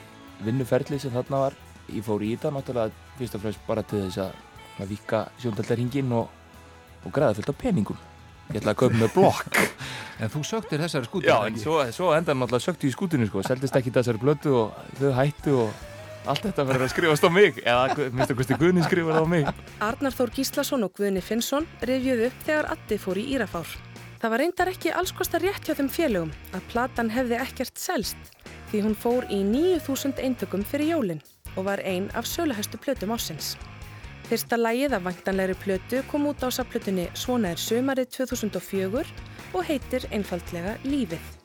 Speaker 24: vinnuferli sem þarna var. Ég fór í þetta náttúrulega fyrst og fremst bara til þess að vika sjóndaldarhingin og, og græða fullt á peningum. Ég ætlaði að kaupa með blokk.
Speaker 25: En þú söktir þessari skútinu
Speaker 24: Já, en svo, svo endan náttúrulega sökti ég í skútinu sko. Seldist ekki þessari blötu og þau hættu og allt þetta verður að skrifast á mig. Eða minnst að Gusti Guðni skrifar það á mig.
Speaker 3: Arnar Þór Gíslason og Guðni Finnsson revjuð upp þegar Addi fór í Írafár. Það var reyndar ekki alls kostar rétt hjá þeim félögum að platan hefði ekkert selst því hún fór í 9000 eintökum fyrir jólinn og var ein af söluhæstu plötum ásins. Fyrsta lægið af væntanlegri plötu kom út á safplötunni Svona er sömarið 2004 og heitir einfaldlega Lífið.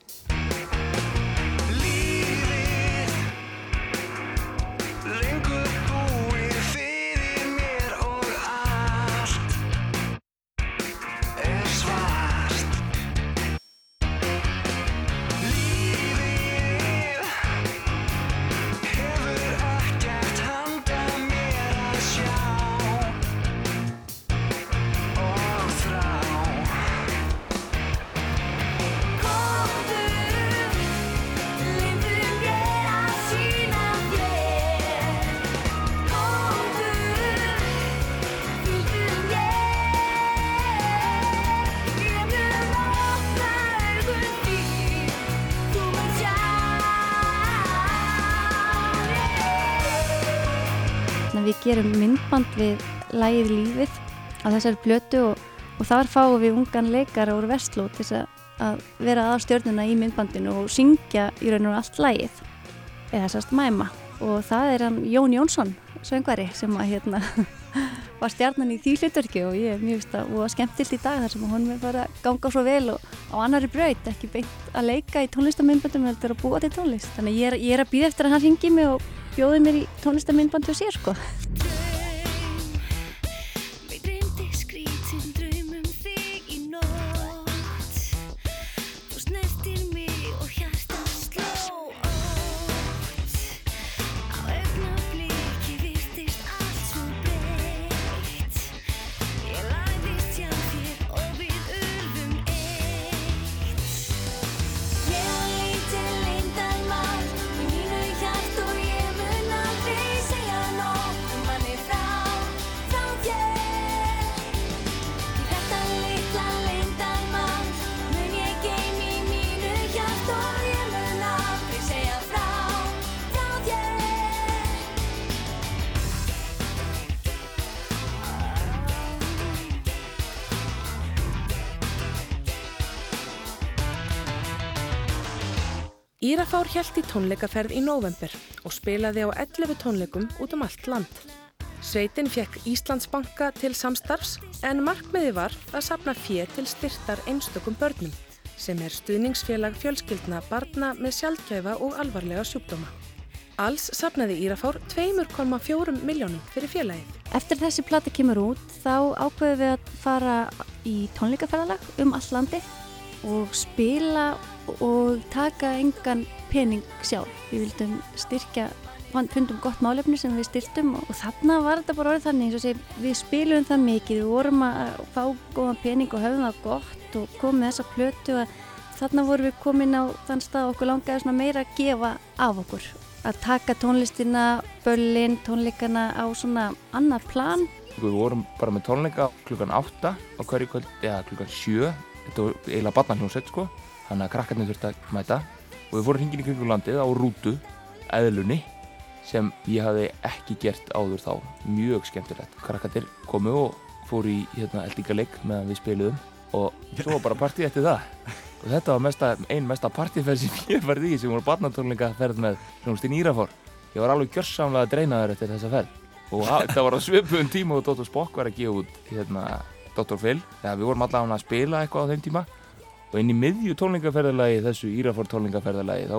Speaker 23: Myndband við lægið lífið á þessari blötu og, og þar fáum við ungan leikara úr Vestló til þess að, að vera að stjórnuna í myndbandinu og syngja í raun og allt lægið eða sérst mæma. Og það er hann Jón Jónsson söngvari sem að hérna var stjarnan í því hlutverki og ég er mjög veist að og skemmtilt í dag þar sem hún er bara að ganga svo vel og á annari braut ekki beint að leika í tónlistamindbandum heldur að búa til tónlist. Þannig ég er, ég er að býða eftir að hann ringi mig og bjóði mér í tónlistamindband hjá sér sko
Speaker 3: Írafár hjælt í tónleikaferð í november og spilaði á 11 tónleikum út um allt land. Sveitin fekk Íslandsbanka til samstarfs en markmiði var að sapna fjö til styrtar einstökum börnum sem er stuðningsfélag fjölskyldna barna með sjaldgæfa og alvarlega sjúkdóma. Alls sapnaði Írafár 2,4 miljónum fyrir félagið.
Speaker 23: Eftir þessi plati kemur út þá ákveðum við að fara í tónleikaferðalag um all landi og spila og taka engan pening sjálf. Við vildum styrkja, fundum gott málefni sem við styrtum og þarna var þetta bara orðið þannig eins og sé, við spilum það mikið, við vorum að fá góðan pening og höfum það gott og komum með þessa plötu að þarna vorum við komin á þann stað og okkur langaði meira að gefa af okkur. Að taka tónlistina, böllin, tónleikana á svona annar plan
Speaker 24: Við vorum bara með tónleika klukkan 8 á hverju kvöld, eða klukkan 7 þetta var eiginlega barnahljónsett sko þannig að krakkarnir þurfti að mæta. Og við fórum hringin í kringum landið á rútu eðlunni sem ég hafði ekki gert áður þá. Mjög skemmtilegt. Krakkarnir komu og fóru í hérna, eldingaleik meðan við spiluðum. Og svo var bara partíð eftir það. Og þetta var mesta, ein mesta partíferð sem ég hef farið í sem voru barnatónleika ferð með hljómsdýn Írafór. Ég var alveg gjörsamlega dreinaður eftir þessa ferð. Og að, það var á svipuðum tíma og Dr. Spock var að gefa út hérna, Dr. Phil. Þegar við vorum allavega að spila eitthvað á þeim tíma og inn í miðju tónlingaferðalagi þessu Írafór tónlingaferðalagi þá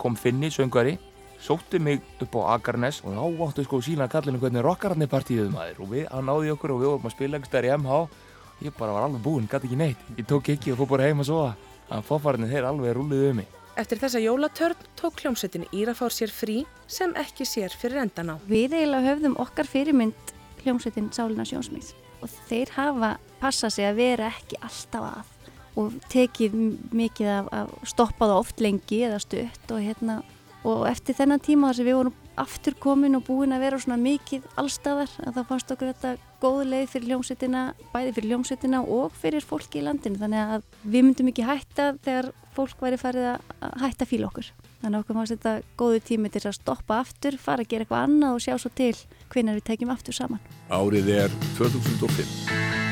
Speaker 24: kom Finni, söngvari sótti mig upp á Akarnes og þá áttu sko sína kallinu hvernig rockararnir partíðuð maður. Og við, hann náði okkur og við vorum að spila einhvers staðar í MH ég bara var alveg búinn, gæti ekki neitt. Ég tók ekki og fór bara heim að sofa. Að fófarnir þeir alveg rúliðu um mig.
Speaker 3: Eftir þessa jólatörn tók hljómsveitin Írafár sér frí sem ekki sér fyrir endan á.
Speaker 23: Við eiginlega höfðum okkar fyrirmynd hljómsveitin Sálina Sjónsmið og þeir hafa passað sig að vera ekki alltaf að og tekið mikið af, af stoppað oft lengi eða stutt og hérna og eftir þennan tíma þar sem við vorum aftur komin og búin að vera svona mikið allstaðar að það fannst okkur þetta góð leið fyrir hljómsveitina, bæði fyrir hljómsveitina og fyrir fólki í landinu. Þannig að við myndum ekki hætta þegar fólk væri farið að hætta fíla okkur. Þannig að okkur fannst þetta góðu tími til að stoppa aftur, fara að gera eitthvað annað og sjá svo til hvenar við tekjum aftur saman.
Speaker 10: Árið er 2005.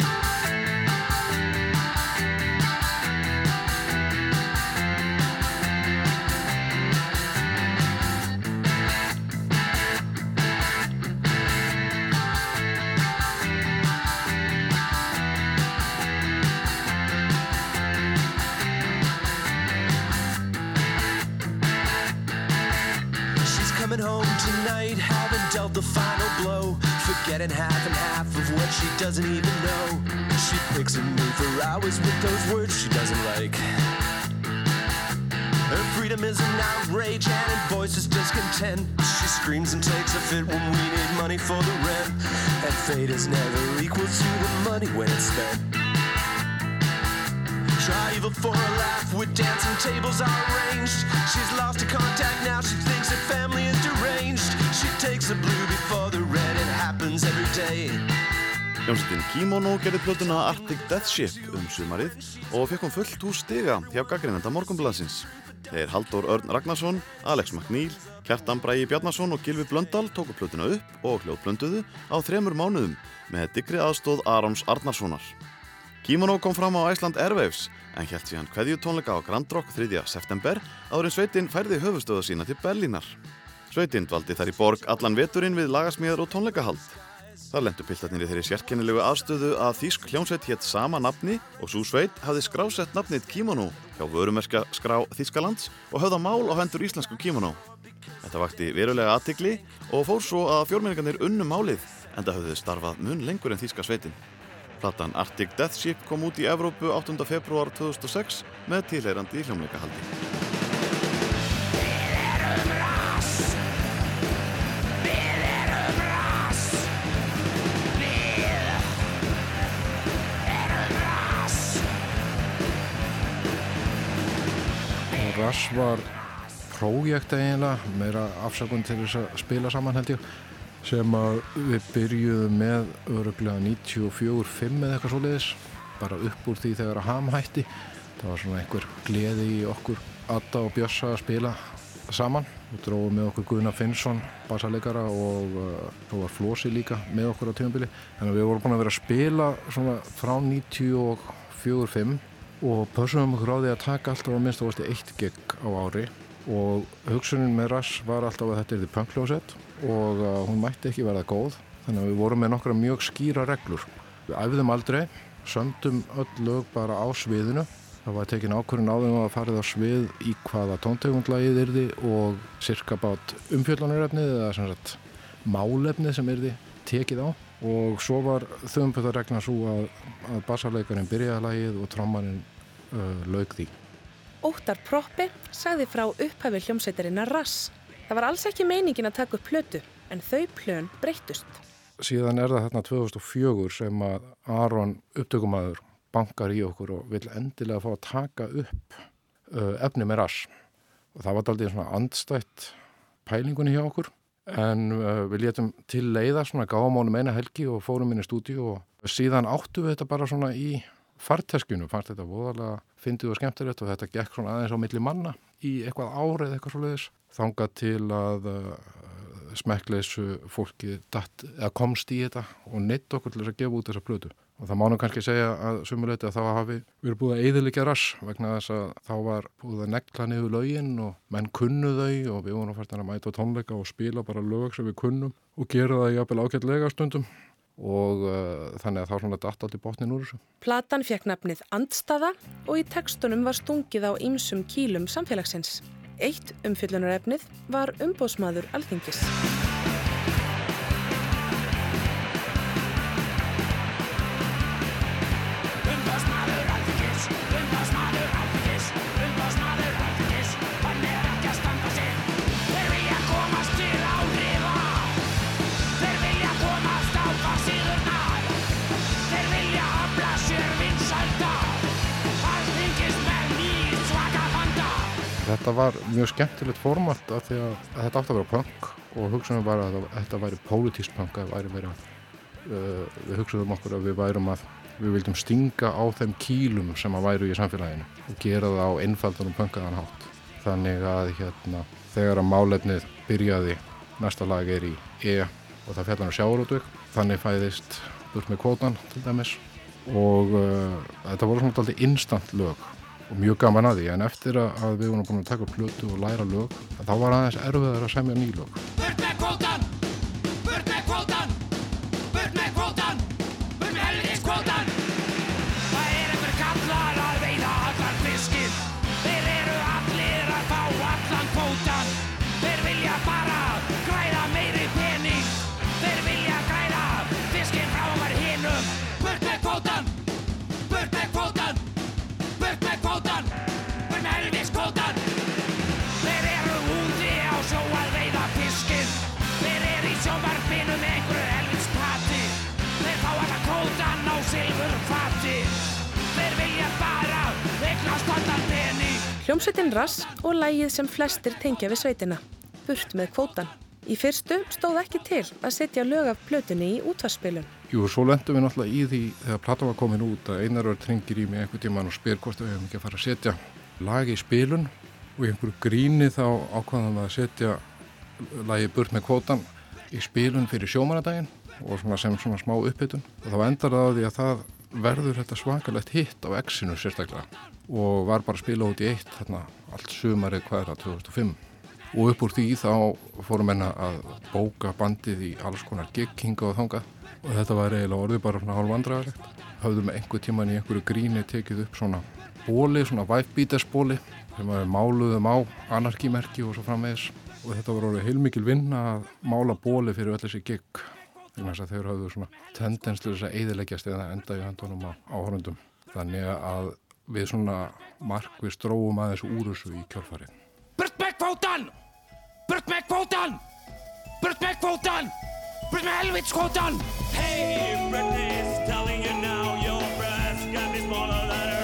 Speaker 5: Dealt the final blow. Forgetting half and half of what she doesn't even know. She picks at me for hours with those words she doesn't like. Her freedom is an outrage and her voice is discontent. She screams and takes a fit when we need money for the rent. And fate is never equal to the money when it's spent. Try evil for a laugh with dancing tables arranged. She's lost her contact now, she thinks her family
Speaker 2: Hljómsveitin Kimono gerði plötuna Arctic Death Ship um sumarið og fekk hún fullt úr stiga hjá gaggrinenda morgunblansins. Þeir Halldór Örn Ragnarsson, Alex McNeil, Kjartan Brægi Bjarnason og Gilvi Blöndal tóku plötuna upp og hljóðblönduðu á þremur mánuðum með digri aðstóð Arons Arnarssonar. Kimono kom fram á Iceland Airwaves en held síðan hverju tónleika á Grand Rock 3. september áður en Sveitin færði höfustöðu sína til Berlínar. Sveitin dvaldi þar í borg allan veturinn við lagasmíðar og tónleikahald. Þar lendu piltarnir í þeirri sérkennilegu aðstöðu að Þýsk hljómsveit hétt sama nafni og svo sveit hafði skrásett nafnið Kimono hjá vörumerska skrá Þýskalands og höfða mál á hendur íslensku Kimono. Þetta vakti verulega aðtikli og fór svo að fjórmenningarnir unnu málið en það höfðu starfað mun lengur en Þýska sveitin. Platan Arctic Death Ship kom út í Evrópu 8. februar 2006 með tilheyrandi hljómleikahaldi.
Speaker 26: Rush var prójekt eiginlega, meira afsakun til þess að spila saman held ég sem að við byrjuðum með öruglega 94-5 eða eitthvað svoleiðis bara upp úr því þegar að ham hætti. Það var svona einhver gleði í okkur Adda og Bjössa að spila saman. Við dróðum með okkur Guðna Finnsson bassalegara og uh, svo var Flósi líka með okkur á tímabili. Þannig að við vorum búin að vera að spila svona frá 94-5 og pössum okkur á því að taka alltaf að minnst ástu eitt gegg á ári. Og hugsunin með Rush var alltaf að þetta er því punkljósett og uh, hún mætti ekki verða góð. Þannig að við vorum með nokkra mjög skýra reglur. Við æfðum aldrei söndum öll lög bara á sviðinu. Það var tekin ákvörðin á þeim að farið á svið í hvaða tóntegundlagið yrði og cirka bát umfjöldunarefnið eða sem sagt málefnið sem yrði tekið á. Og svo var þumböðarregna svo að, að bassarleikarinn byrjaði lagið og trommarinn uh, laug því
Speaker 3: Óttar Proppi sagði frá upphafi hljómsveitarinnar Rass. Það var alls ekki meiningin að taka upp plötu, en þau plön breyttust.
Speaker 26: Síðan er það þarna 2004 sem að Aron upptökumæður bankar í okkur og vil endilega fá að taka upp uh, efni með Rass. Og það var aldrei svona andstætt pælingunni hjá okkur, en uh, við letum til leiða svona gáðamónum eina helgi og fórum inn í stúdíu og síðan áttu við þetta bara svona í farteskjunu, fannst þetta voðalega fyndið og skemmtilegt og þetta gekk svona aðeins á milli manna í eitthvað árið eitthvað svoleiðis. Þangað til að uh, smekkleysu fólki datt, komst í þetta og neitt okkur til þess að gefa út þessa plötu. Og það mánum kannski segja að sumuleiti að þá hafi verið búið að eðilegja rass vegna þess að þá var búið að nekla niður lögin og menn kunnu þau og við vorum fært að mæta tónleika og spila bara lög sem við kunnum og gera það jafnvel ágætlega stundum og uh, þannig að þá svona datt allt í botnin úr þessu.
Speaker 3: Platan fekk nafnið Andstaða og í tekstunum var stungið á ýmsum kílum samfélagsins. Eitt umfyllunarefnið var umbóðsmaður alþingis.
Speaker 26: Þetta var mjög skemmtilegt format að, að þetta átti að vera punk og hugsaðum bara að þetta væri pólitísk punk væri verið að uh, við hugsaðum okkur að við værum að við vildum stinga á þeim kýlum sem að væru í samfélaginu og gera það á einfaldunum punkaðan hátt. Þannig að hérna þegar að málefnið byrjaði næsta lag er í E og það fjallar um sjáurútug þannig fæðist burt með kvótan til dæmis. Og uh, þetta voru svona alltaf instant lög og mjög gaman að því en eftir að, við vorum búin að taka upp plötu og læra lög þá var aðeins erfiðar að semja ný
Speaker 3: Hljómsveitin Rass og lægið sem flestir tengja við sveitina. Burt með kvótan. Í fyrstu stóð ekki til að setja lög af plötunni í útvarspilun.
Speaker 26: Jú, svo lendum við náttúrulega í því þegar platan var komin út að einar verður tringir í mig einhver tíman og spyr hvort við hefum ekki að fara að setja lag í spilun og í einhverju gríni þá ákvaðum við að setja lagi burt með kvótan í spilun fyrir sjómanadaginn og svona sem svona smá upphittun og þá endar það á því að það verður þetta svakalegt hitt á X-inu sérstaklega. Og var bara að spila út í eitt þarna allt er það 2005 og upp úr því þá fórum enna að bóka bandið í alls konar gig hinga og þanga og þetta var eiginlega orðið bara svona hálf vandrarlegt höfðum einhver tíman í einhverju gríni tekið upp svona bóli, svona wife-beaters bóli sem við máluðum á anarkimerki og svo framvegis. Og þetta var orðið heilmikil vinn að mála bóli fyrir öll þessi gig vegna þess að þeir hafðu svona tendens til þess að eiðileggjast eða enda í handunum á áhörundum þannig að við svona markvið stróum aðeins úr þessu í kjálfarið
Speaker 27: Burt með kvótan! Burt með kvótan! Burt með kvótan! Burt með helvitskvótan! Hey, Britney's telling you now your breasts can be smaller than her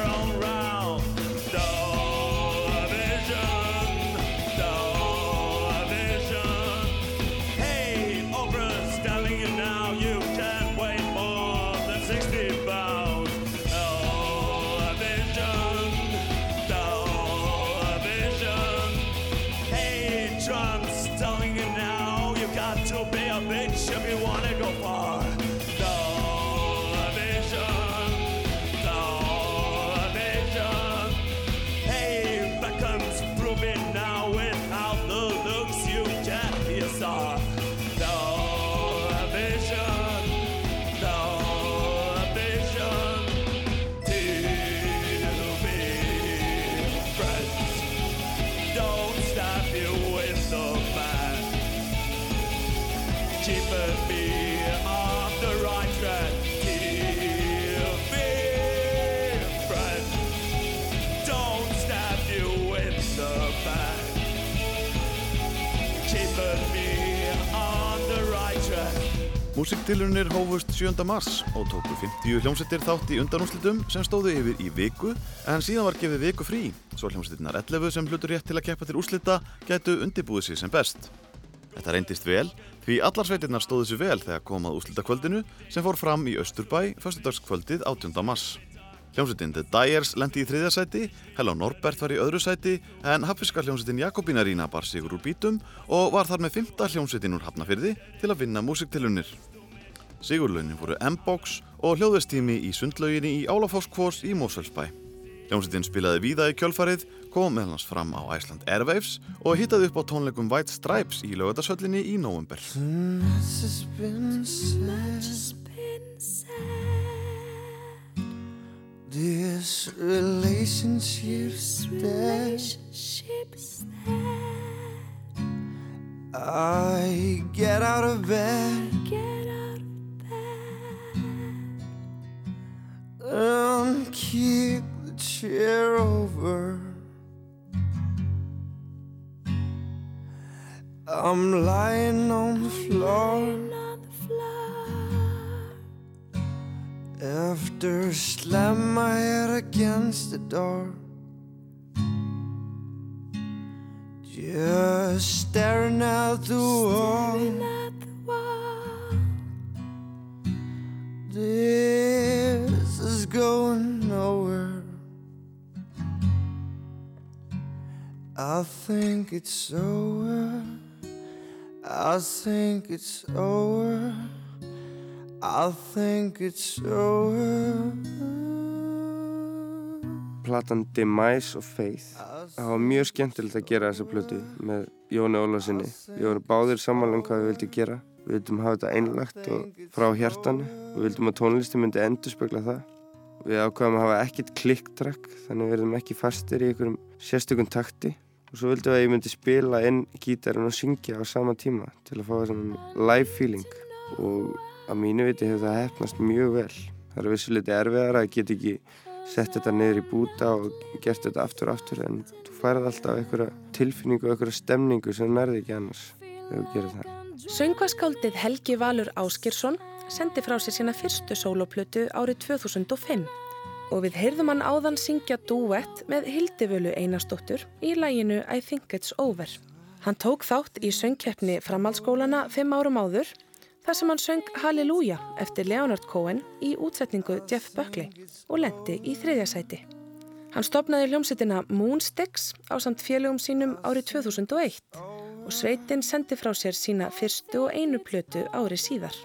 Speaker 2: Músiktilunir hófust 7. mars og tóku 50 hljómsettir þátt í undanúslitum sem stóðu yfir í viku en síðan var gefið viku frí svo hljómsettirnar 11 sem hlutur rétt til að keppa til úslita gætu undibúið sig sem best. Þetta reyndist vel því allar sveitirnar stóðu sér vel þegar komað úslitakvöldinu sem fór fram í Östurbæ föstudagskvöldið 18. mars. Hljómsveitin The Dyers lendi í þriðja sæti, Hello Norbert var í öðru sæti en haffiska hljómsveitin Jakobínarína bar sigur úr bítum og var þar með fymta hljómsveitin úr Hafnafyrði til að vinna músiktilunir. Sigurlaunin voru M-Box og hljóðvestími í sundlauginni í Álafosskvós í Mósfellsbæ. Hljómsveitin spilaði víða í kjölfarið, kom meðal hans fram á Iceland Airwaves og hittaði upp á tónleikum White Stripes í lögatarsöllinni í november.
Speaker 5: Much has been said. This relationship's dead. I get out of bed. And kick the chair over. I'm lying on the floor. After slam my er head against the door. Just staring at the wall. This is going nowhere. I think it's over. I think it's over. I think it's over.
Speaker 28: platan Demise of Faith. Það var mjög skemmtilegt að gera þessa plötu með Jóni Ólarsinni við vorum báðir samanlega um hvað við vildum gera. Við vildum hafa þetta einlagt og frá hjartan við vildum að tónlisti myndi endur spekla það. Við ákvaðum að hafa ekkert klikktrakk þannig verðum ekki fastir í einhverjum sérstökum takti. Og svo vildum við að ég myndi spila inn gítarinn og syngja á sama tíma til að fá þessum live feeling. Og að mínu viti hefur það hefnast mjög vel það er vissuliti erfiðar að geta ekki sett þetta niður í búta og gert þetta aftur og aftur en þú færð alltaf einhverja tilfinningu og einhverja stemningu sem nærði ekki annars þegar þú gerir það.
Speaker 3: Söngvaskáldið Helgi Valur Áskirsson sendi frá sér sína fyrstu sóloplötu árið 2005 og við heyrðum hann áðan syngja duett með Hildivölu Einarsdóttur í læginu I Think It's Over. Hann tók þátt í söngkeppni framhaldsskólana fimm árum áður þar sem hann söng Halleluja eftir Leonard Cohen í útsetningu Jeff Buckley og lendi í þriðja sæti. Hann stopnaði hljómsittina Moonsticks á samt félögum sínum árið 2001 og sveitin sendi frá sér sína fyrstu og einu plötu árið síðar.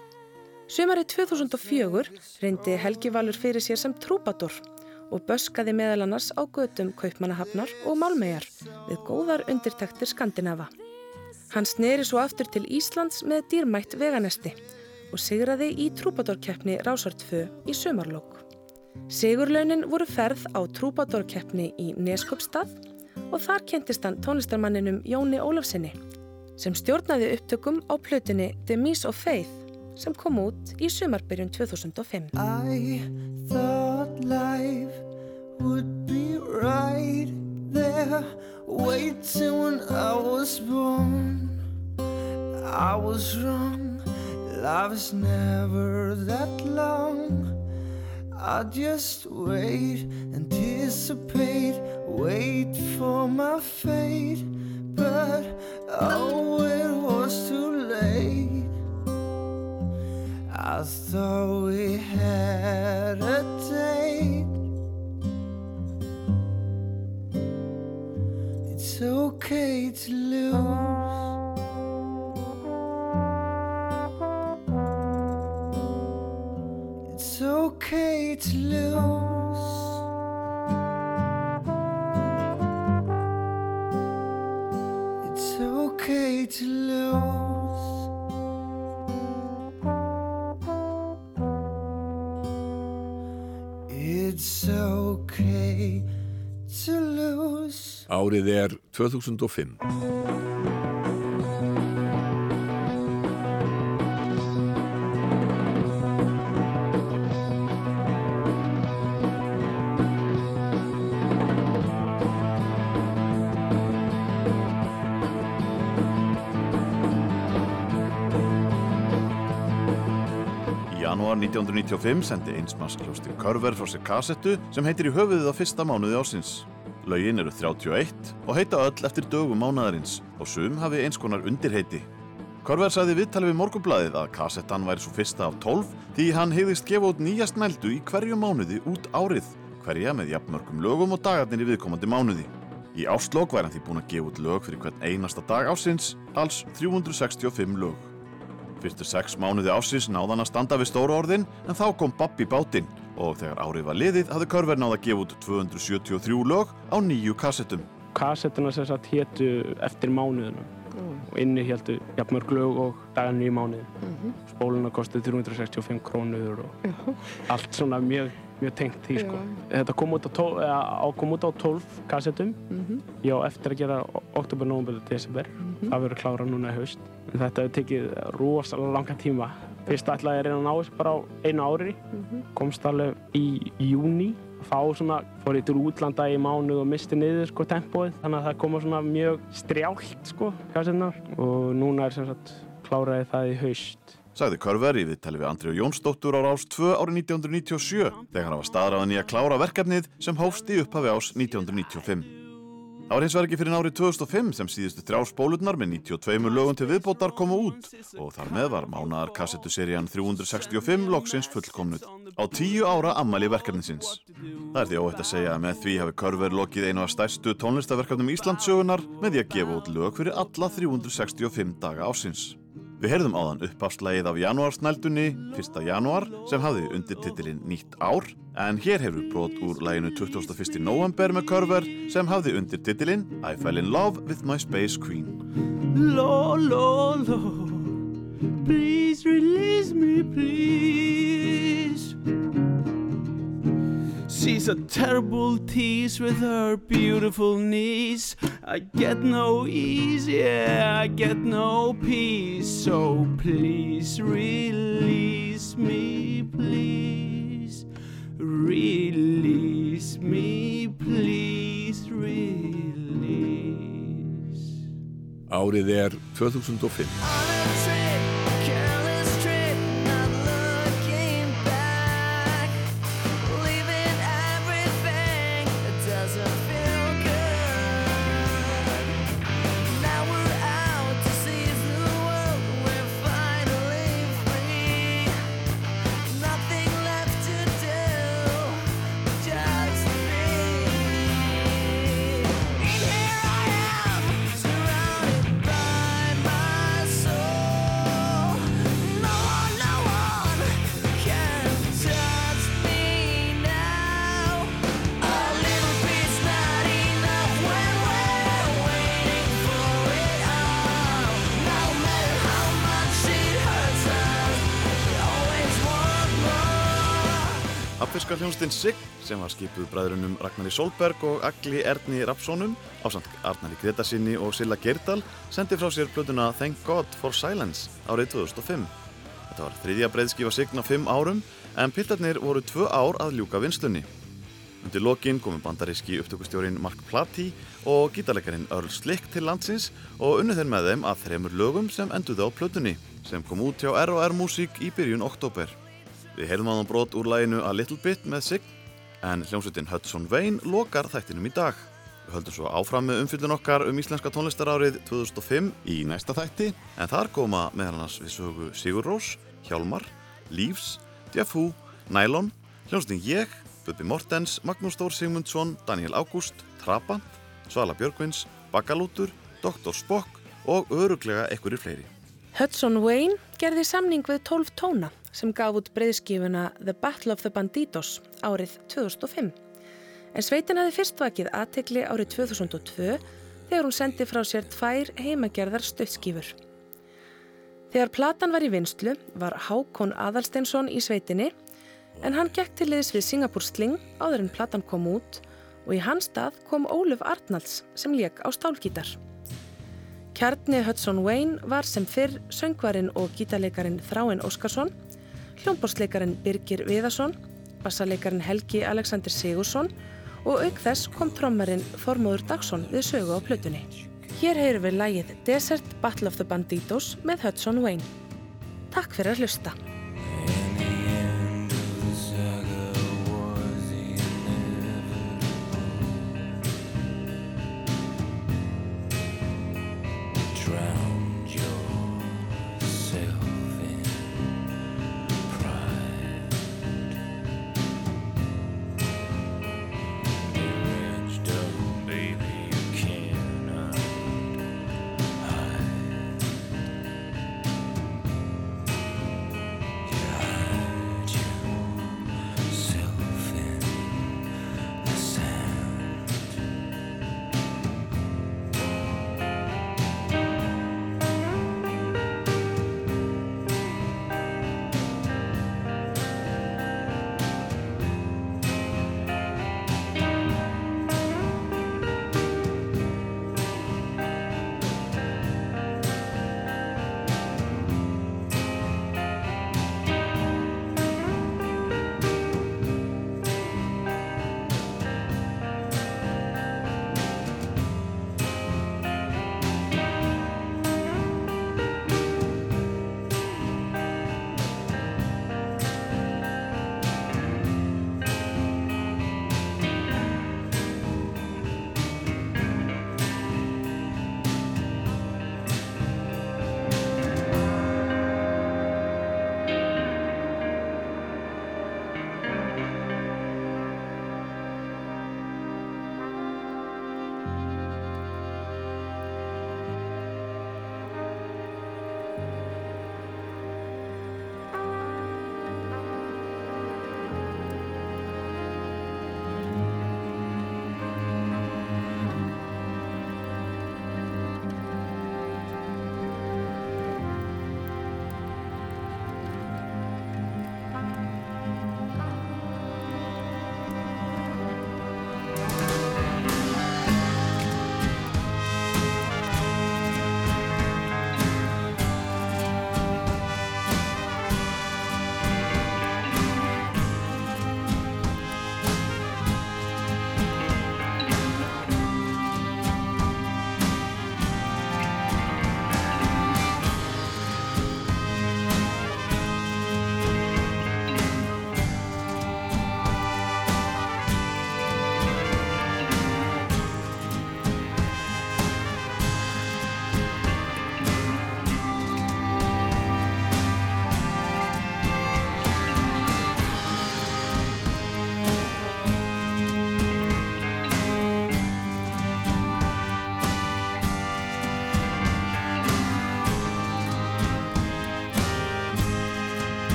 Speaker 3: Sumarið 2004 reyndi Helgi Valur fyrir sér sem trúbadur og böskaði meðal annars á götum Kaupmannahafnar og Málmegar við góðar undirtektir Skandinava. Hann sneri svo aftur til Íslands með dýrmætt veganesti og sigraði í trúbadorkeppni Rásartfö í sumarlokk. Sigurlaunin voru ferð á trúbadorkeppni í Neskopstað og þar kentist hann tónlistarmanninum Jóni Ólafsinni sem stjórnaði upptökum á plötunni The Mise of Faith sem kom út í sumarbyrjun 2005.
Speaker 5: I thought life would be right there waiting when I was born. I was wrong, life is never that long. I just wait, anticipate, wait for my fate. But oh, it was too late. I thought we had a date. It's okay to lose. It's okay to lose. It's okay to lose. It's okay to lose.
Speaker 10: Árið er 2005.
Speaker 2: Í janúar 1995 sendi einsmannsljósti Körver frá sér kassettu sem heitir í höfuðið á fyrsta mánuði ásins. Lögin eru 31 og heita öll eftir dögum mánaðarins og sum hafi eins konar undirheiti. Körver sagði viðtali við morgunblæðið að kassettan væri svo fyrsta af 12 því hann hegðist gefa út nýja snældu í hverju mánuði út árið, hverja með jafnmörgum lögum og dagarnir í viðkomandi mánuði. Í áslokk væri hann því búin að gefa út lög fyrir hvern einasta dag ásins, alls 365 lög. Fyrstu sex mánuði ásins náði hann að standa við stóra orðin en þá kom Babb í bátinn og þegar árið var liðið hafði Körver náði að gefa út 273 lög á nýju kassettum.
Speaker 29: Kassettuna sem sagt hétu eftir mánuðina og inni heldu jafnmörg lög og dagarnir í mánuði.
Speaker 30: Mhm.
Speaker 29: Spóluna kostið 365 krónur og allt svona mjög, mjög tengt því sko. Þetta kom út á, tól, eða, á, kom út á 12 kassettum.
Speaker 30: Mhm.
Speaker 29: Ég á eftir að gera oktober, november og desember. Það verður klára núna í haust. Þetta hefur tekið rosalega langa tíma. Fyrst ætlaði ég að reyna að ná þessu bara á einu ári. Komst alveg í júni. Fá svona, fór ég til útlanda í mánuð og misti niður sko tempóið. Þannig að það koma svona mjög strjált sko, kassetnar. Og núna er sem sagt kláraði það í haust.
Speaker 2: Sagði Körver í viðtali við Andrið Jónsdóttur á Rás 2 árið 1997 þegar hann var staðræðan í að klára verkefnið sem hófst í upphafi ás 1995. Það var hins vegar ekki fyrir árið 2005 sem síðustu þrjá spólurnar með 92 lögum til viðbótar komu út og þar með var mánaðar kassettuserían 365 loksins fullkomnuð á tíu ára ammali verkefninsins. Það er því óhætt að segja að með því hafi Körver lokið einu af stærstu tónlistaverkefnum Íslandsögunar með því að gefa út lög fyrir alla 365 daga ásins. Við heyrðum áðan uppafslægið af janúarsnældunni 1. janúar sem hafði undirtitilinn Nýtt ár en hér hefur brot úr læginu 21. november með Körver sem hafði undirtitilinn I fell in love with my space queen.
Speaker 5: Lord, Lord, Lord, please release me, please. She's a terrible tease with her beautiful knees. I get no ease, yeah, I get no peace. So please release me, please. Release me, please, release.
Speaker 10: Árið er 2005.
Speaker 2: vestfyrska hljónstinn Sigg sem var skipuð bræðrunum Ragnari Solberg og Agli Erni Rapssonum ásamt Arnari Gretasinni og Silla Geirdal sendi frá sér plötuna Thank God for Silence árið 2005. Þetta var þriðja breyðskifa Sign á fimm árum en piltarnir voru tvö ár að ljúka vinslunni. Undir lokin komu bandaríski upptökustjórin Mark Platy og gítarleikarin Earl Slick til landsins og unnu þeir með þeim að þremur lögum sem enduði á plötunni sem kom út hjá R&R Music í byrjun oktober. Við heilum á brot úr læginu A Little Bit með Sign en hljómsveitin Hudson Vane lokar þættinum í dag. Við höldum svo áfram með umfyllun okkar um íslenska tónlistarárið 2005 í næsta þætti en þar koma meðal annars við sögu Sigur Rós, Hjálmar, Jeff Hu, Nylon, hljómsveitin Ég, Bubi Mortens, Magnús Stór Sigmundsson, Daniel Ágúst, Trabant, Svala Björgvins, Bakalútur, Dr. Spock og öruglega ekkurir fleiri.
Speaker 3: Hudson Wayne gerði samning við 12 tóna sem gaf út breyðskífuna The Battle of the Banditos árið 2005. En sveitin hafi fyrst vakið aðtekli árið 2002 þegar hún sendi frá sér tvær heimagerðar stöðskífur. Þegar platan var í vinslu var Hákon Aðalsteinsson í sveitinni en hann gekk til liðs við Singapore Sling áður en platan kom út og í hans stað kom Óluf Arnalds sem lék á stálgítar. Kjarni Hudson Wayne var sem fyrr söngvarinn og gítarleikarin Þráinn Óskarsson, hljómbórsleikarinn Birgir Viðarsson, bassarleikarinn Helgi Alexander Sigursson og auk þess kom trommarinn Formóður Dagsson við sögu á plötunni. Hér heyrum við lægið Desert Battle of the Banditos með Hudson Wayne. Takk fyrir að hlusta.
Speaker 5: drown